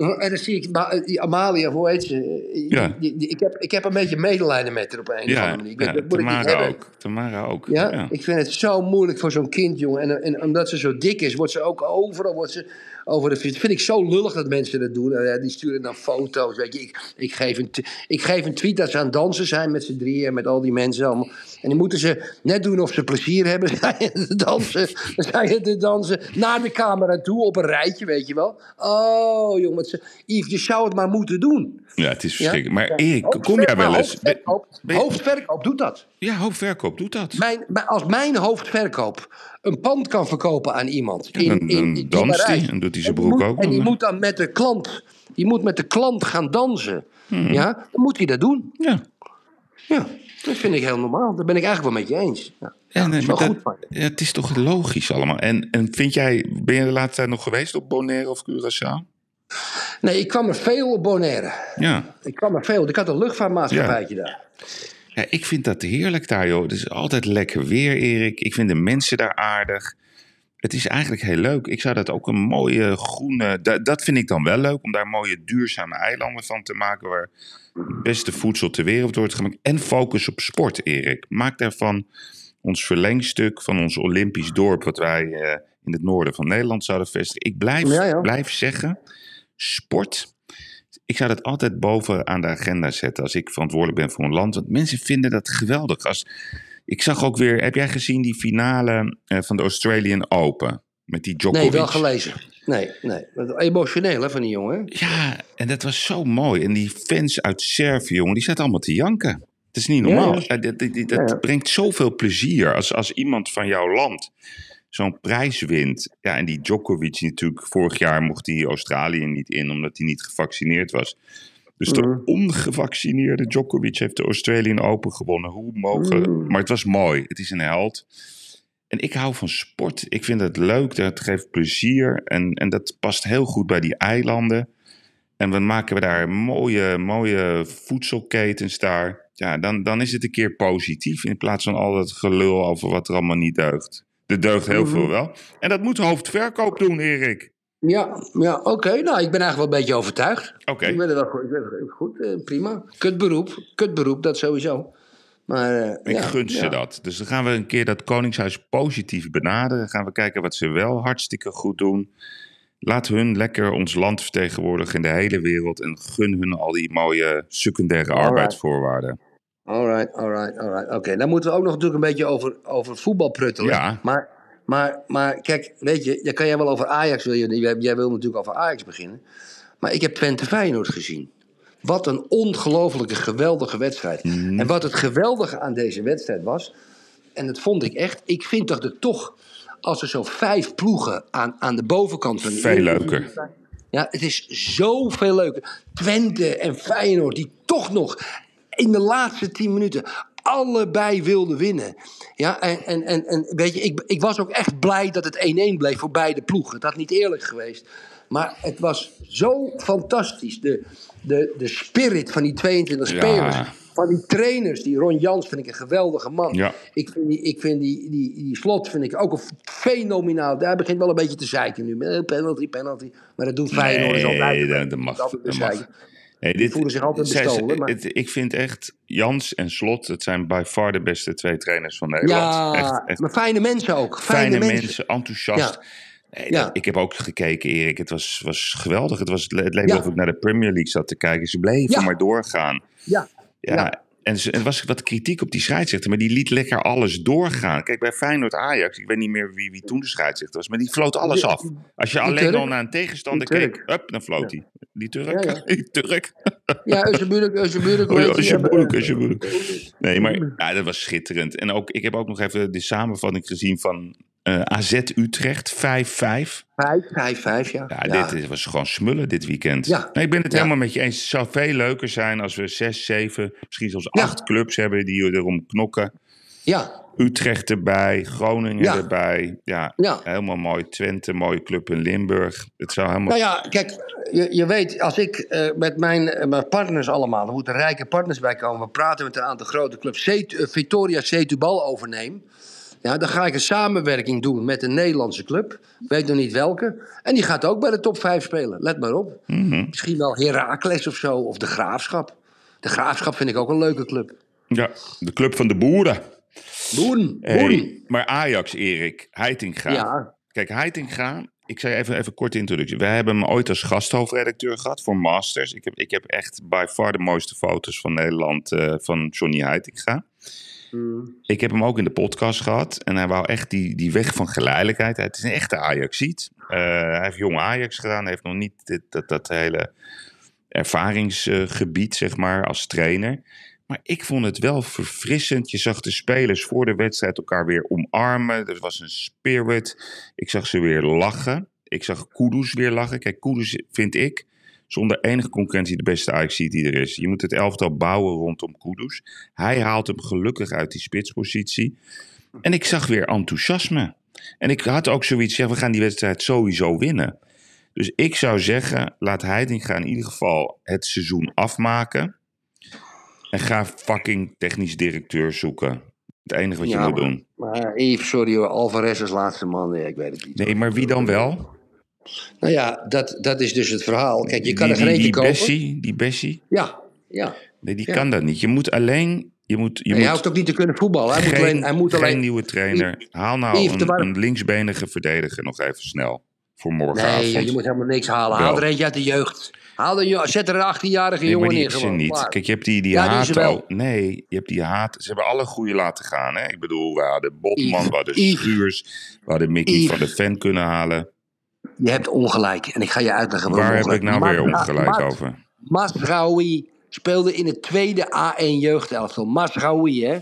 En dan zie ik Ma- die Amalia, hoe heet ze? Ja. Die, die- ik, heb, ik heb een beetje medelijden met haar op een Ja, manier. Ik weet- ja dat moet ik niet Tamara hebben. ook. Tamara ook. Ja? Ja. ik vind het zo moeilijk voor zo'n kind, jongen. En, en omdat ze zo dik is, wordt ze ook overal wordt ze over de fiets. vind ik zo lullig dat mensen dat doen. Eh, die sturen dan foto's. Weet je. Ik, ik, geef een, ik geef een tweet dat ze aan het dansen zijn met z'n drieën, met al die mensen allemaal. En die moeten ze net doen of ze plezier hebben. Zijn te dansen, zijn ze te dansen naar de camera toe op een rijtje, weet je wel. Oh, jongen, wat ze, Yves, je zou het maar moeten doen. Ja, het is Ja? verschrikkelijk. Maar Erik, kom jij wel eens... Hoofdverkoop, Ben- ben- hoofdverkoop doet dat. Ja, hoofdverkoop doet dat. Mijn, als mijn hoofdverkoop een pand kan verkopen aan iemand. In, dan- in, dan in, in danst Parijs, hij en doet hij broek moet- ook En die moet dan met de klant, die moet met de klant gaan dansen. Hmm. Ja, dan moet hij dat doen. Ja. Ja, dat vind ik heel normaal. Daar ben ik eigenlijk wel met je eens. Ja, Ja, nee, is dat- goed je. ja, het is toch logisch allemaal. En, en vind jij, ben je de laatste tijd nog geweest op Bonaire of Curaçao? Nee, ik kwam er veel op Bonaire. Ja. Ik kwam er veel. Ik had een luchtvaartmaatschappijtje daar. ja, ik vind dat heerlijk daar, joh. Het is altijd lekker weer, Erik. Ik vind de mensen daar aardig. Het is eigenlijk heel leuk. Ik zou dat ook een mooie groene... Dat, dat vind ik dan wel leuk, om daar mooie duurzame eilanden van te maken... waar het beste voedsel ter wereld wordt gemaakt. En focus op sport, Erik. Maak daarvan ons verlengstuk van ons Olympisch dorp... wat wij eh, in het noorden van Nederland zouden vestigen. Ik blijf, Ja, ja. blijf zeggen, sport... Ik zou dat altijd boven aan de agenda zetten als ik verantwoordelijk ben voor een land. Want mensen vinden dat geweldig. Als, ik zag ook weer, heb jij gezien die finale eh, van de Australian Open? Met die Djokovic. Nee, wel gelezen. Nee, nee. Emotioneel hè, van die jongen. Ja, en dat was zo mooi. En die fans uit Servië, jongen, die zaten allemaal te janken. Het is niet normaal. Ja, ja. Eh, Dat, dat, dat ja. brengt zoveel plezier als, als iemand van jouw land zo'n prijs wint. Ja, en die Djokovic natuurlijk, vorig jaar mocht hij Australië niet in omdat hij niet gevaccineerd was. Dus de Mhm. ongevaccineerde Djokovic heeft de Australian Open gewonnen. Hoe mogelijk? Mhm. Maar het was mooi. Het is een held. En ik hou van sport. Ik vind het leuk. Het geeft plezier. En, en dat past heel goed bij die eilanden. En dan maken we daar mooie, mooie voedselketens daar. Ja, dan, dan is het een keer positief. In plaats van al dat gelul over wat er allemaal niet deugt. Er deugt heel Mhm. veel wel. En dat moet hoofdverkoop doen, Erik. Ja, ja oké. Nou, ik ben eigenlijk wel een beetje overtuigd. Oké. Ik ben er wel goed. Ik ben er goed eh, prima. Kut beroep. Kut beroep, dat sowieso. Maar, eh, Ik ja, gun ze ja. dat. Dus dan gaan we een keer dat Koningshuis positief benaderen. Dan gaan we kijken wat ze wel hartstikke goed doen. Laat hun lekker ons land vertegenwoordigen in de hele wereld. En gun hun al die mooie secundaire Alright. arbeidsvoorwaarden. Alright, alright, alright. Oké, dan moeten we ook nog natuurlijk een beetje over, over voetbal pruttelen. Ja. Maar, maar, maar kijk, weet je, daar kan jij wel over Ajax, wil je, jij, jij wil natuurlijk over Ajax beginnen. Maar ik heb Twente Feyenoord gezien. Wat een ongelofelijke, geweldige wedstrijd. Mhm. En wat het geweldige aan deze wedstrijd was, en dat vond ik echt, ik vind dat er toch, als er zo vijf ploegen aan, aan de bovenkant van de Veel leuker. ja, het is zoveel leuker. Twente en Feyenoord, die toch nog in de laatste tien minuten allebei wilden winnen. Ja, en, en, en, en weet je, ik, ik was ook echt blij dat het 1-1 bleef voor beide ploegen. Het had niet eerlijk geweest. Maar het was zo fantastisch. De, de, de spirit van die 22 Ja. spelers. Van die trainers. Die Ron Jans vind ik een geweldige man. Ja. Ik vind, die, ik vind die, die, die slot vind ik ook een fenomenaal. Daar begint wel een beetje te zeiken nu. Eh, Penalty, penalty. Maar dat doet Feyenoord. is altijd- Nee, dat, dat mag. Dat mag. Nee, Die voelen zich altijd zij- bestolen. Maar... het- ik vind echt, Jans en Slot, het zijn by far de beste twee trainers van Nederland. Ja, echt, echt maar fijne mensen ook. Fijne, fijne mensen. mensen, enthousiast. Ja. Nee, Ja. dat- ik heb ook gekeken, Erik. Het was, was geweldig. Het, was, het leek alsof ik naar de Premier League zat te kijken. Ze bleven maar doorgaan. Ja. Ja. En ze- er was wat kritiek op die scheidsrechter, maar die liet lekker alles doorgaan. Kijk, bij Feyenoord Ajax, ik weet niet meer wie, wie toen de scheidsrechter was, maar die floot alles af. Als je alleen al naar een tegenstander keek, hup, dan floot hij. Die Turk, Ja, ja. die Turk. Ja, je, Özceburg, eh, Özceburg. Nee, maar ja, dat was schitterend. En ook, ik heb ook nog even de samenvatting gezien van eh, AZ Utrecht, 5-5. Vijf, vijf, vijf, ja. Ja, Ja. dit is- was gewoon smullen dit weekend. Ja. Nee, ik ben het Ja. helemaal met je eens. Het zou veel leuker zijn als we zes, zeven, misschien zelfs acht clubs hebben die erom knokken. Ja, Utrecht erbij, Groningen Ja. erbij. Ja, ja. helemaal mooi. Twente, mooie club in Limburg. Het zou helemaal... Nou ja, kijk, je, je weet, als ik eh, met mijn, eh, mijn partners allemaal, er moeten rijke partners bij komen, we praten met een aantal grote clubs, Set, eh, Victoria Setubal overneem, ja, dan ga ik een samenwerking doen met een Nederlandse club, weet nog niet welke, en die gaat ook bij de top 5 spelen, let maar op. Mhm. Misschien wel Heracles of zo, of de Graafschap. De Graafschap vind ik ook een leuke club. Ja, de club van de boeren. Hey, boeren. maar Ajax, Erik, Heitinga. Ja, Kijk, Heitinga, ik zei even even korte introductie. Wij hebben hem ooit als gasthoofdredacteur gehad voor Masters. Ik heb, ik heb echt by far de mooiste foto's van Nederland eh, van Johnny Heitinga. Mm. Ik heb hem ook in de podcast gehad. En hij wou echt die, die weg van geleidelijkheid. Het is een echte Ajaxiet. Eh hij heeft jong Ajax gedaan. Hij heeft nog niet dit, dat, dat hele ervaringsgebied, zeg maar, als trainer. Maar ik vond het wel verfrissend. Je zag de spelers voor de wedstrijd elkaar weer omarmen. Er was een spirit. Ik zag ze weer lachen. Ik zag Kudus weer lachen. Kijk, Kudus vind ik zonder enige concurrentie de beste ajax die er is. Je moet het elftal bouwen rondom Kudus. Hij haalt hem gelukkig uit die spitspositie. En ik zag weer enthousiasme. En ik had ook zoiets, ja, we gaan die wedstrijd sowieso winnen. Dus ik zou zeggen, laat Heitinga in ieder geval het seizoen afmaken. En ga fucking technisch directeur zoeken. Het enige wat je Ja, moet maar- doen. maar Yves, sorry hoor, Alvarez als laatste man, nee, ik weet het niet. Nee, maar wie dan wel? Nou ja, dat, dat is dus het verhaal. Kijk, je kan die, er geen die, eentje die kopen. Bessie, die Bessie? Ja, ja. Nee, die Ja. kan dat niet. Je moet alleen... Je moet, je moet hij hoeft ook niet te kunnen voetballen. Hij geen, moet alleen... Hij moet geen alleen nieuwe trainer. Haal nou Yves, een, waren- een linksbenige verdediger nog even snel. Voor morgenavond. nee, je moet helemaal niks halen. Wel. Haal er eentje uit de jeugd. Haal er, zet er een 18-jarige Nee, jongen die in is er gewoon. niet. Klaar. Kijk, je hebt die, die Ja, haat al. Nee, je hebt die haat. Ze hebben alle goede laten gaan. Hè? Ik bedoel, we hadden Botman, we hadden. Schuurs, we hadden Mickey Yves. van de Ven kunnen halen. Je hebt ongelijk. En ik ga je uitleggen waarom Waar heb ik nou weer ongelijk over? Masraoui speelde in het tweede A1 jeugdelftal. Masraoui, hè?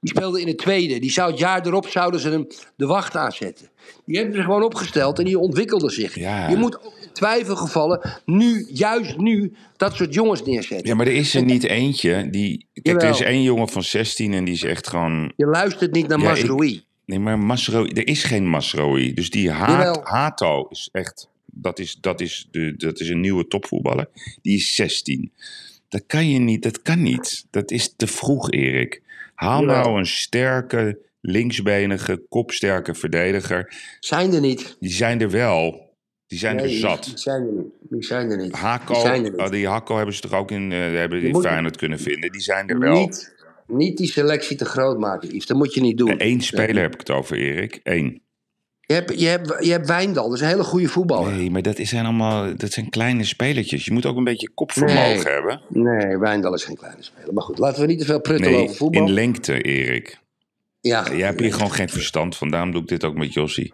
Die speelde in het tweede. Die zou het jaar erop zouden ze hem de wacht aanzetten. Die hebben ze gewoon opgesteld en die ontwikkelde zich. Ja. Je moet ook in twijfelgevallen nu, juist nu, dat soort jongens neerzetten. Ja, maar er is er niet eentje die... Kijk, er is één jongen van 16 en die is echt gewoon... Je luistert niet naar Ja, Masraoui. Nee, maar Masroi, er is geen Masroi. Dus die haat. Hato is echt... Dat is, dat, is de, dat is een nieuwe topvoetballer. Die is 16. Dat kan je niet, dat kan niet. Dat is te vroeg, Erik. Haal nou een sterke, linksbenige, kopsterke verdediger. Zijn er niet. Die zijn er wel. Die zijn Nee, er Die zat. zijn er niet. Die zijn er niet. Die zijn er niet. oh, die Hakko hebben ze toch ook in uh, hebben moet- Feyenoord kunnen vinden. Die zijn er wel. Niet, niet die selectie te groot maken, Yves. Dat moet je niet doen. Eén speler heb ik het over, Erik. Eén. Je hebt, je, hebt, je hebt Wijndal, dat is een hele goede voetballer. Nee, maar dat zijn allemaal dat zijn kleine spelertjes. Je moet ook een beetje kopvermogen Nee. hebben. Nee, Wijndal is geen kleine speler. Maar goed, laten we niet te veel pruttelen Nee, over voetbal. in lengte, Erik. ja, Jij hebt hier gewoon geen verstand van. Daarom doe ik dit ook met Jossie.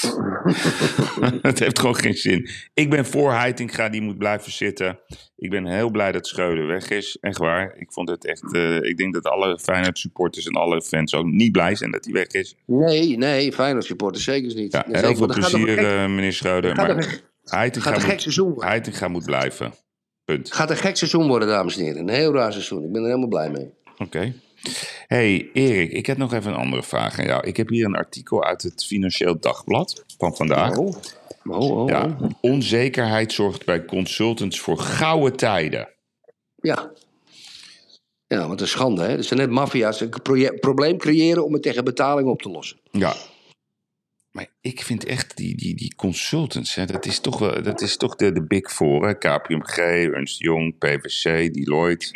het heeft gewoon geen zin. Ik ben voor Heitinga, die moet blijven zitten. Ik ben heel blij dat Schreuder weg is. Echt waar. Ik vond het echt... eh, ik denk dat alle Feyenoord supporters en alle fans ook niet blij zijn dat hij weg is. Nee, nee, Feyenoord supporters zeker niet. Ja, heel zeker, veel plezier, gek- eh, meneer Schreuder. gaat Maar Heitinga gaat een gek moet, seizoen. Heitinga moet blijven. Punt. gaat een gek seizoen worden, dames en heren. Een heel raar seizoen. Ik ben er helemaal blij mee. Oké. Hey Erik, ik heb nog even een andere vraag aan jou. Ik heb hier een artikel uit het Financieel Dagblad van vandaag. Oh, oh, oh. Ja, onzekerheid zorgt bij consultants voor gouden tijden. Ja. Ja, wat een schande, hè? Dat zijn net maffia's. Een probleem creëren om het tegen betaling op te lossen. Ja. Maar ik vind echt die, die, die consultants, hè, dat is toch, wel, dat is toch de, de big four. Hè? KPMG, Ernst Young, PwC, Deloitte,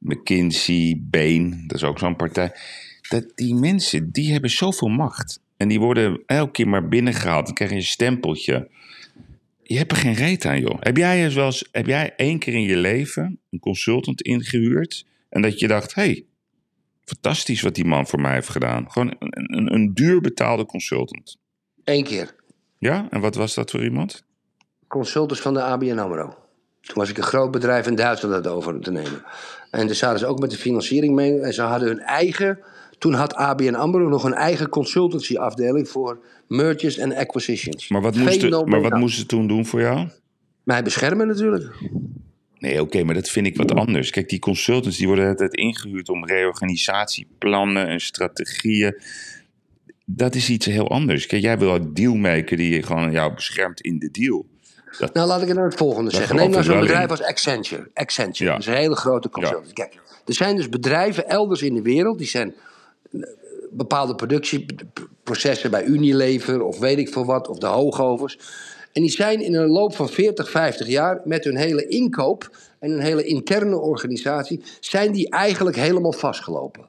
McKinsey, Bain. Dat is ook zo'n partij. Dat, die mensen, die hebben zoveel macht. En die worden elke keer maar binnengehaald. Dan krijg je een stempeltje. Je hebt er geen reet aan, joh. Heb jij, eens wel eens, heb jij één keer in je leven een consultant ingehuurd... en dat je dacht, hé, hey, fantastisch wat die man voor mij heeft gedaan. Gewoon een, een, een duur betaalde consultant. Eén keer. Ja, en wat was dat voor iemand? Consultants van de ABN AMRO. Toen was ik een groot bedrijf in Duitsland dat over te nemen. En daar zaten ze ook met de financiering mee. En ze hadden hun eigen... Toen had ABN AMRO nog een eigen consultancyafdeling voor mergers en acquisitions. Maar wat, moesten, maar wat moesten ze toen doen voor jou? Mij beschermen natuurlijk. Nee, oké, maar dat vind ik wat anders. Kijk, die consultants die worden altijd ingehuurd om reorganisatieplannen en strategieën. Dat is iets heel anders. Kijk, jij wil een dealmaker die gewoon jou beschermt in de deal. Nou, laat ik het nou het volgende zeggen. Neem nou zo'n bedrijf in. als Accenture. Accenture, Ja. dat is een hele grote consultancy. Kijk, er zijn dus bedrijven elders in de wereld... die zijn eh, bepaalde productieprocessen bij Unilever... of weet ik veel wat, of de hoogovens... En die zijn in een loop van 40, 50 jaar met hun hele inkoop en hun hele interne organisatie, zijn die eigenlijk helemaal vastgelopen.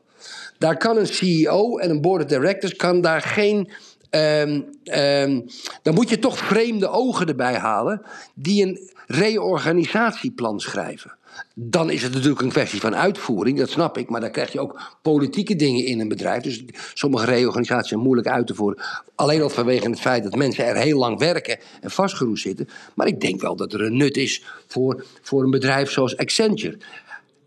Daar kan een CEO en een board of directors kan daar geen. Ehm, ehm, dan moet je toch vreemde ogen erbij halen die een reorganisatieplan schrijven. Dan is het natuurlijk een kwestie van uitvoering, dat snap ik. Maar dan krijg je ook politieke dingen in een bedrijf. Dus sommige reorganisaties zijn moeilijk uit te voeren. Alleen al vanwege het feit dat mensen er heel lang werken en vastgeroest zitten. Maar ik denk wel dat er een nut is voor, voor een bedrijf zoals Accenture.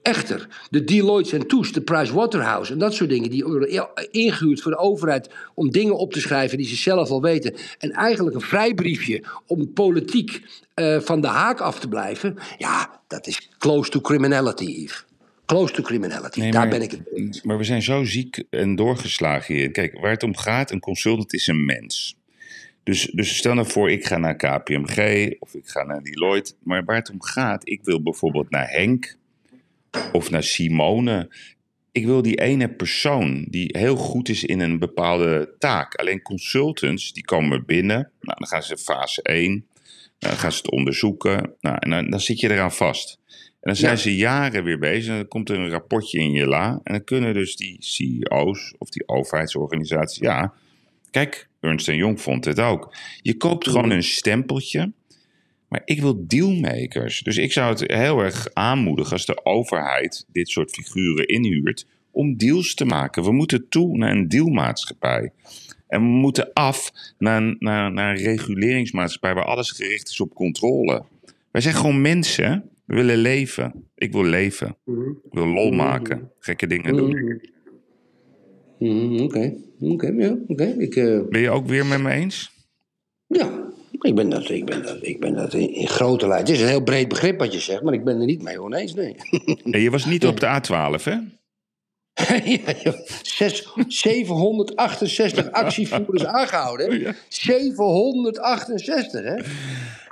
Echter, de Deloitte en Touche, de Pricewaterhouse en dat soort dingen... die worden ingehuurd voor de overheid om dingen op te schrijven die ze zelf al weten... en eigenlijk een vrijbriefje om politiek eh, van de haak af te blijven... ja, dat is close to criminality, Yves. Close to criminality, Nee, daar maar- ben ik het mee. Maar we zijn zo ziek en doorgeslagen hier. Kijk, waar het om gaat, een consultant is een mens. Dus, dus stel nou voor, ik ga naar KPMG of ik ga naar Deloitte. Maar waar het om gaat, ik wil bijvoorbeeld naar Henk of naar Simone. Ik wil die ene persoon die heel goed is in een bepaalde taak. Alleen consultants, die komen binnen. Nou, dan gaan ze fase 1. Nou, dan gaan ze het onderzoeken. Nou, en dan, dan zit je eraan vast. En dan zijn Ja. ze jaren weer bezig. En dan komt er een rapportje in je la. En dan kunnen dus die CEO's of die overheidsorganisaties... Ja, kijk, Ernst Jong vond het ook. Je koopt gewoon een stempeltje. Maar ik wil dealmakers. Dus ik zou het heel erg aanmoedigen als de overheid dit soort figuren inhuurt om deals te maken. We moeten toe naar een dealmaatschappij. En we moeten af naar een, naar, naar een reguleringsmaatschappij waar alles gericht is op controle. Wij zijn gewoon mensen. We willen leven. Ik wil leven. Ik wil lol maken. Gekke dingen doen. Mhm, Oké, oké, ja, oké. Eh, Ben je ook weer met me eens? ja, ik ben dat, ik ben dat, ik ben dat in, in grote lijn. Het is een heel breed begrip wat je zegt, maar ik ben er niet mee oneens, nee. Nee, je was niet op de A12, hè? ja, joh. Zes- 768 actievoerders aangehouden. hè? 768, hè?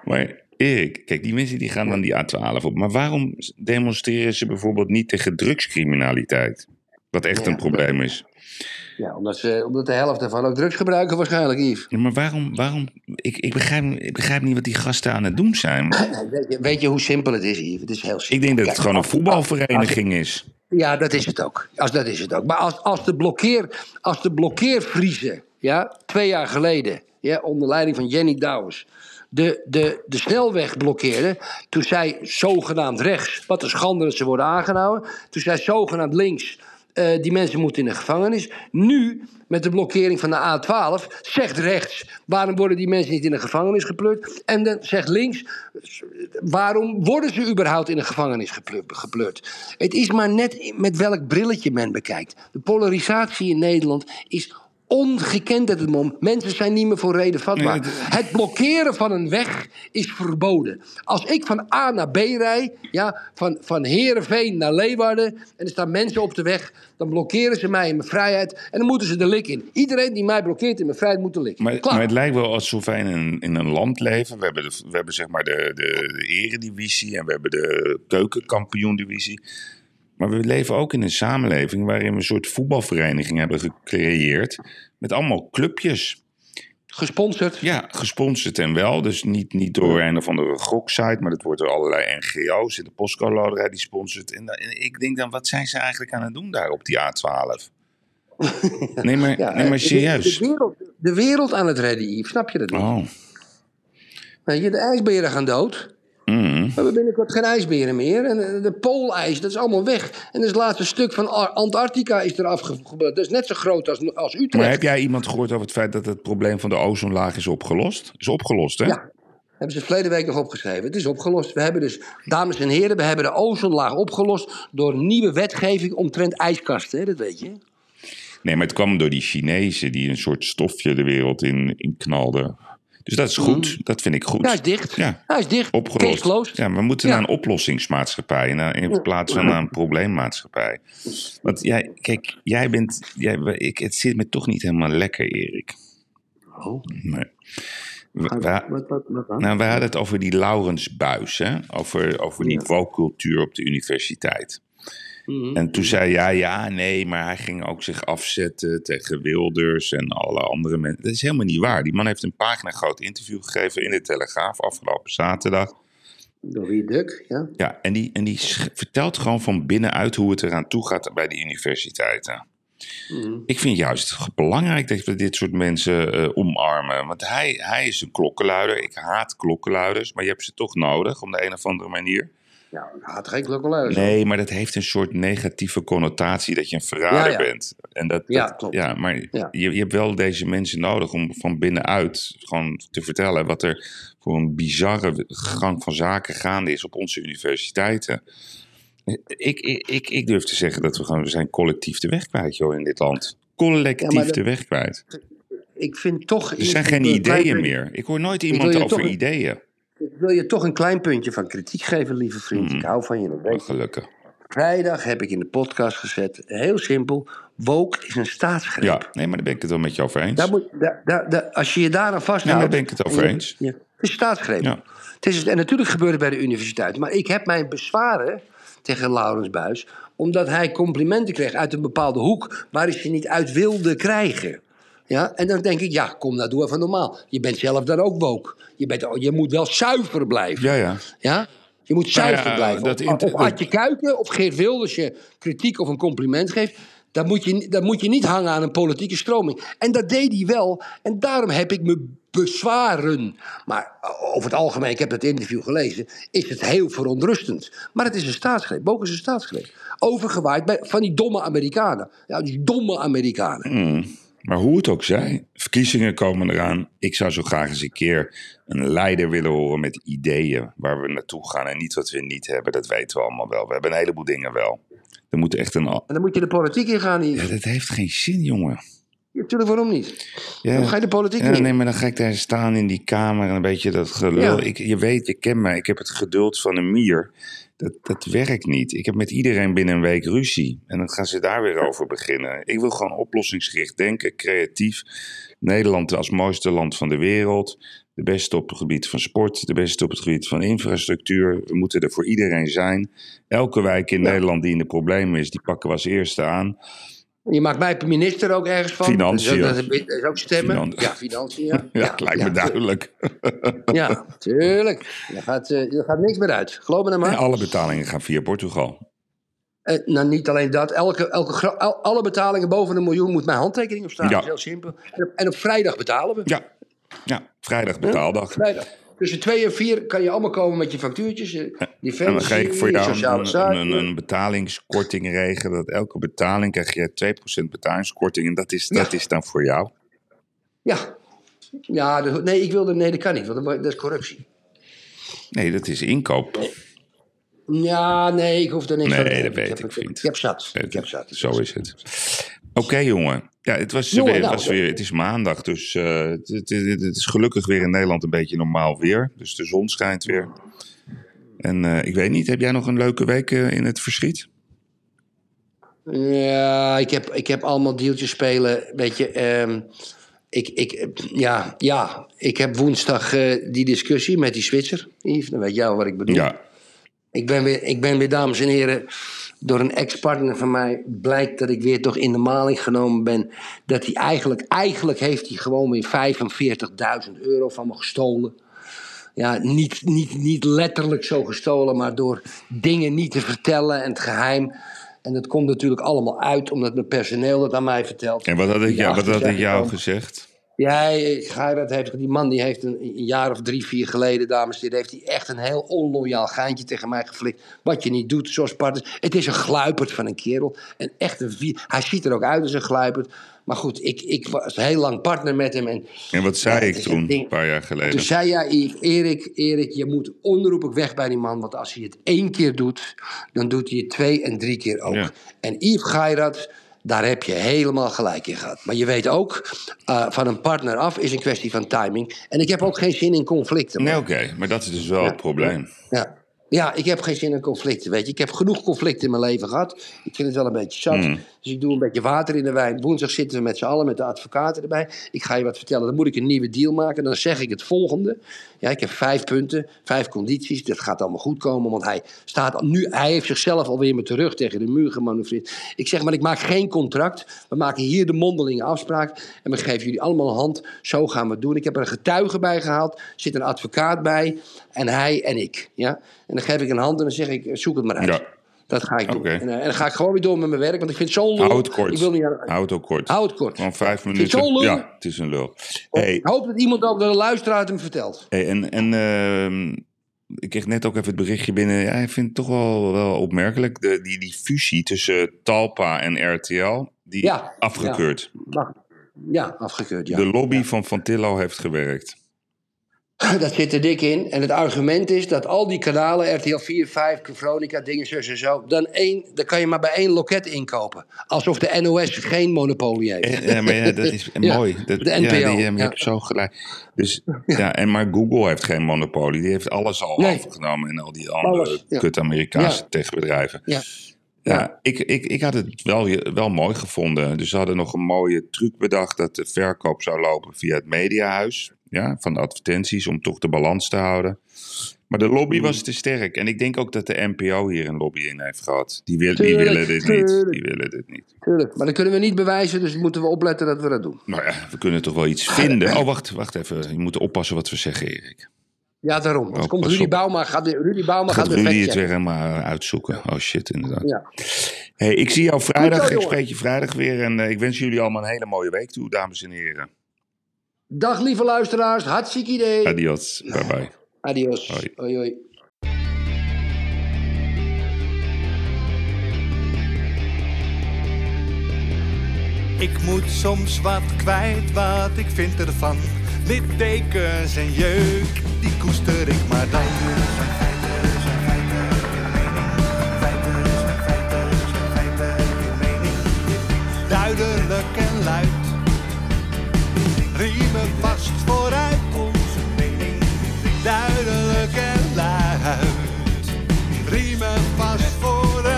Maar Erik, kijk, die mensen die gaan dan die A12 op. Maar waarom demonstreren ze bijvoorbeeld niet tegen drugscriminaliteit? Wat echt Ja. een probleem is. Ja, omdat, ze, omdat de helft daarvan ook drugs gebruiken waarschijnlijk, Yves. Ja, maar waarom, waarom ik, ik, begrijp, ik begrijp niet wat die gasten aan het doen zijn. Weet je, weet je hoe simpel het is, Yves? Het is heel simpel. Ik denk dat het gewoon een voetbalvereniging is. Ja, dat is het ook. Als, dat is het ook. Maar als, als, de, blokkeer, als de blokkeervriezen, ja, twee jaar geleden, ja, onder leiding van Jenny Douwes, de, de, de snelweg blokkeerden, toen zij zogenaamd rechts, wat een schande dat ze worden aangehouden, toen zij zogenaamd links, eh, die mensen moeten in de gevangenis. Nu, met de blokkering van de A12, zegt rechts, waarom worden die mensen niet in de gevangenis gepleurd? En dan zegt links, waarom worden ze überhaupt in de gevangenis gepleurd? Het is maar net met welk brilletje men bekijkt. De polarisatie in Nederland is ongekend at het moment. Mensen zijn niet meer voor reden vatbaar. Nee, Het blokkeren van een weg is verboden. Als ik van A naar B rij, ja, van, van Heerenveen naar Leeuwarden... en er staan mensen op de weg, dan blokkeren ze mij in mijn vrijheid... en dan moeten ze de lik in. Iedereen die mij blokkeert in mijn vrijheid moet de lik in. Maar, het lijkt wel alsof wij in een, in een land leven. We hebben, de, we hebben zeg maar de, de, de eredivisie en we hebben de keukenkampioendivisie. Maar we leven ook in een samenleving waarin we een soort voetbalvereniging hebben gecreëerd. Met allemaal clubjes. Gesponsord. Ja, gesponsord en wel. Dus niet, niet door een of andere goksite, maar dat wordt door allerlei NGO's in de postcode loterij die sponsort. En, en ik denk dan, wat zijn ze eigenlijk aan het doen daar op die A12? Nee, maar, Ja, nee, maar serieus. De, wereld, de wereld aan het redden, Yves. Snap je dat niet? Oh. Weet je, de ijsberen gaan dood. Mm. We hebben binnenkort geen ijsberen meer. En de poolijs, dat is allemaal weg. En dus het laatste stuk van Ar- Antarctica is eraf gebeurd. Dat is net zo groot als, als Utrecht. Maar heb jij iemand gehoord over het feit dat het probleem van de ozonlaag is opgelost? Is opgelost, hè? Ja, hebben ze verleden week nog opgeschreven. Het is opgelost. We hebben dus, dames en heren, we hebben de ozonlaag opgelost... door nieuwe wetgeving omtrent ijskasten. Hè? Dat weet je. Nee, maar het kwam door die Chinezen die een soort stofje de wereld in, in knalden. Dus dat is goed. Dat vind ik goed. Mm. Hij is dicht. Ja. Hij is dicht. Opgelost. Ja, we moeten Ja. naar een oplossingsmaatschappij in plaats van naar een probleemmaatschappij. Want jij, kijk, jij bent, jij, ik, het zit me toch niet helemaal lekker, Erik. Oh, Nee. We, we- wat, wat, wat dan? nou, we hadden het over die Laurens Buis, hè? Over, over die Ja. op de universiteit. Mhm. En toen zei jij, ja, nee, maar hij ging ook zich afzetten tegen Wilders en alle andere mensen. Dat is helemaal niet waar. Die man heeft een pagina groot interview gegeven in de Telegraaf afgelopen zaterdag. Door wie Duk, ja. Ja, en die, en die vertelt gewoon van binnenuit hoe het eraan toe gaat bij de universiteiten. Mhm. Ik vind juist belangrijk dat we dit soort mensen eh, omarmen. Want hij, hij is een klokkenluider. Ik haat klokkenluiders, maar je hebt ze toch nodig op de een of andere manier. Ja, haat geen klokkenluiders. Nee, maar dat heeft een soort negatieve connotatie dat je een verrader Ja, ja. bent. En dat, Ja, dat- klopt. Ja, maar Ja. Je, je hebt wel deze mensen nodig om van binnenuit gewoon te vertellen wat er voor een bizarre gang van zaken gaande is op onze universiteiten. Ik, ik, ik, ik durf te zeggen dat we gewoon we zijn collectief de weg kwijt, joh, in dit land. Collectief Ja, de weg kwijt. Ik vind toch... Er zijn geen ideeën meer. Ik hoor nooit iemand over toch- ideeën. Ik wil je toch een klein puntje van kritiek geven, lieve vriend. Mhm. Ik hou van je, dat weet gelukkig. Vrijdag heb ik in de podcast gezet, heel simpel... woke is een staatsgreep. Ja, nee, maar daar ben ik het wel met je over eens. Daar moet, daar, daar, daar- als je je daaraan Nee, vasthoudt... daar ben ik het over eens. Ja, het is een staatsgreep. Ja. Het is, en natuurlijk gebeurt het bij de universiteit. Maar ik heb mijn bezwaren tegen Laurens Buis... omdat hij complimenten kreeg uit een bepaalde hoek... waar hij ze niet uit wilde krijgen. Ja? En dan denk ik, ja, kom nou, doe even normaal. Je bent zelf dan ook woke. Je, bent, je moet wel zuiver blijven. Ja, ja. Ja? Je moet Nou ja, zuiver blijven. dat of, of Adje Kuiken of Geert Wilders je kritiek of een compliment geeft... Dan moet, je, dan moet je niet hangen aan een politieke stroming. En dat deed hij wel. En daarom heb ik me bezwaren. Maar over het algemeen, ik heb dat interview gelezen... is het heel verontrustend. Maar het is een staatsgreep. Boken is een staatsgreep. Overgewaaid bij, van die domme Amerikanen. Ja, die domme Amerikanen. Mm. Maar hoe het ook zij, verkiezingen komen eraan. Ik zou zo graag eens een keer een leider willen horen met ideeën waar we naartoe gaan. En niet wat we niet hebben, dat weten we allemaal wel. We hebben een heleboel dingen wel. Er moet echt een... En dan moet je de politiek in gaan. Ja, Hier. dat heeft geen zin, jongen. Natuurlijk, waarom niet? Ja. Dan ga je de politiek Ja, in. nee, maar dan ga ik daar staan in die kamer en een beetje dat gelul. Ja. Ik, je weet, je kent mij. Ik heb het geduld van een mier. Dat, dat werkt niet. Ik heb met iedereen binnen een week ruzie. En dan gaan ze daar weer over beginnen. Ik wil gewoon oplossingsgericht denken, creatief. Nederland als mooiste land van de wereld. De beste op het gebied van sport. De beste op het gebied van infrastructuur. We moeten er voor iedereen zijn. Elke wijk in Nederland die in de problemen is, die pakken we als eerste aan. Je maakt mij minister ook ergens van. Financiën. Dat is, dat is ook stemmen. Finan- Ja, financiën. Ja, Ja, lijkt me duidelijk. Ja, tuurlijk. Er gaat, eh, er gaat niks meer uit. Geloof me nou maar. En alle betalingen gaan via Portugal. Eh, nou, niet alleen dat. Elke, elke, alle betalingen boven een miljoen moet mijn handtekening op staan. Ja. Dat is heel simpel. En op, en op vrijdag betalen we. Ja, ja vrijdag betaaldag. Vrijdag. Tussen twee en vier kan je allemaal komen met je factuurtjes. Defensie, En dan ga ik voor jou een, een, een, een betalingskorting regelen. Dat elke betaling krijg je 2% betalingskorting. En dat is, Ja. dat is dan voor jou. Ja. Ja, dat- nee, ik wilde, nee, dat kan niet, want dat is corruptie. Nee, dat is inkoop. Ja, nee, ik hoef er niks Nee, van te dat hebben. weet ik, vriend. Ik heb zat. Ik heb zat. Zo is het. Oké, jongen. Ja, het, was Jongen, weer, het, nou, was weer, het is maandag, dus eh, het, het, het- het is gelukkig weer in Nederland een beetje normaal weer. Dus de zon schijnt weer. En eh, ik weet niet, heb jij nog een leuke week eh, in het verschiet? Ja, ik heb, ik heb allemaal deeltjes spelen. Weet je, ehm, ik, ik, ja, ja, ik heb woensdag die discussie met die Zwitser. Yves, dan weet jij wat ik bedoel. Ja, Ik, ben weer, ik ben weer, dames en heren, door een ex-partner van mij blijkt dat ik weer toch in de maling genomen ben. Dat hij eigenlijk, eigenlijk heeft hij gewoon weer 45.000 euro van me gestolen. Ja, niet, niet, niet letterlijk zo gestolen, maar door dingen niet te vertellen en het geheim. En dat komt natuurlijk allemaal uit omdat mijn personeel dat aan mij vertelt. En wat had ik, jou, wat had ik achter jou gezegd? Ja, Gerard heeft, die man die heeft een, een jaar of drie, vier geleden, dames en heren, heeft hij echt een heel onloyaal geintje tegen mij geflikt. Wat je niet doet, zoals partners. Het is een gluiperd van een kerel. En echt een. Hij ziet er ook uit als een gluiperd. Maar goed, ik, ik was heel lang partner met hem. En En wat zei ik toen, een ding. een paar jaar geleden? toen zei jij, Erik, Erik, je moet onroepelijk weg bij die man. Want als hij het één keer doet, dan doet hij het twee en drie keer ook. Ja. En Yves Geirat, daar heb je helemaal gelijk in gehad. Maar je weet ook, eh, van een partner af is een kwestie van timing. En ik heb ook geen zin in conflicten. Nee, oké, maar dat is dus wel het probleem. Ja. Ja, ik heb geen zin in conflicten, weet je. Ik heb genoeg conflicten in mijn leven gehad. Ik vind het wel een beetje zat. Hmm. Dus ik doe een beetje water in de wijn. Woensdag zitten we met z'n allen met de advocaten erbij. Ik ga je wat vertellen. Dan moet ik een nieuwe deal maken. Dan zeg ik het volgende. Ja, ik heb vijf punten, vijf condities. Dat gaat allemaal goed komen. Want hij staat nu, hij heeft zichzelf alweer met de rug tegen de muur gemanoeuvreerd. Ik zeg maar, ik maak geen contract. We maken hier de mondelinge afspraak. En we geven jullie allemaal een hand. Zo gaan we het doen. Ik heb er een getuige bij gehaald. Er zit een advocaat bij. En hij en ik. Ja? En dan geef ik een hand en dan zeg ik, zoek het maar uit. Ja. Dat ga ik doen. En, eh, en dan ga ik gewoon weer door met mijn werk. Want ik vind het zo'n lul. Hou het kort. Ik wil niet aan- Hou het ook kort. Hou het kort. Gewoon vijf Vind het minuten. zo'n lul? Ja, het is een lul. Hey, Ik hoop dat iemand ook de luisteraar het hem vertelt. hey, en en ehm, ik kreeg net ook even het berichtje binnen. Ja, ik vind het toch wel, wel opmerkelijk. De, die, die fusie tussen Talpa en RTL, die Ja, afgekeurd. Wacht. Ja, afgekeurd. Ja. De lobby van Van Tillo heeft gewerkt. Dat zit er dik in. En het argument is dat al die kanalen, RTL 4, 5, Veronica, dingen zo en zo, dan, één, dan kan je maar bij één loket inkopen. Alsof de NOS geen monopolie heeft. Eh, Ja, maar ja, dat is Ja, mooi. Dat, de ja, NPO, die, ja, maar je ja. hebt zo gelijk. Dus, ja. en maar Google heeft geen monopolie. Die heeft alles al Nee. overgenomen en al die andere kut-Amerikaanse Ja. techbedrijven. Ja. Ja, Ja. Ik, ik, ik had het wel, wel mooi gevonden. Dus ze hadden nog een mooie truc bedacht dat de verkoop zou lopen via het mediahuis. Ja, van de advertenties om toch de balans te houden. Maar de lobby Mm. was te sterk. En ik denk ook dat de NPO hier een lobby in heeft gehad. Die, wil, die Tuurlijk, willen dit niet. Die willen dit niet. Tuurlijk. Maar dat kunnen we niet bewijzen, dus moeten we opletten dat we dat doen. Nou ja, we kunnen toch wel iets vinden. Oh, wacht, wacht even. Je moet oppassen wat we zeggen, Erik. Ja, daarom. Oh, komt pas Rudy op. Bauma, gaat, Rudy Bauma Gaat Rudy het weer helemaal uitzoeken? Oh shit, inderdaad. Ja. Hey, ik zie jou vrijdag. zo, Ik spreek je vrijdag weer. En eh, ik wens jullie allemaal een hele mooie week toe, dames en heren. Dag lieve luisteraars, hartstikke idee. Adios. Bye bye. Adios. Hoi. Hoi, hoi. Ik moet soms wat kwijt, wat ik vind ervan. Littekens en jeuk, die koester ik maar dan. Riemen vast vooruit onze mening. Duidelijk en luid. Riemen vast vooruit.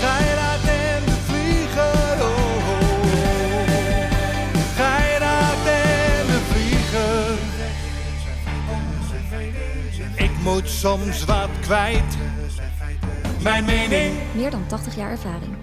Geiraat en de vlieger. Oh, oh. Geiraat en de vlieger. Ik moet soms wat kwijt. Mijn mening. Meer dan 80 jaar ervaring.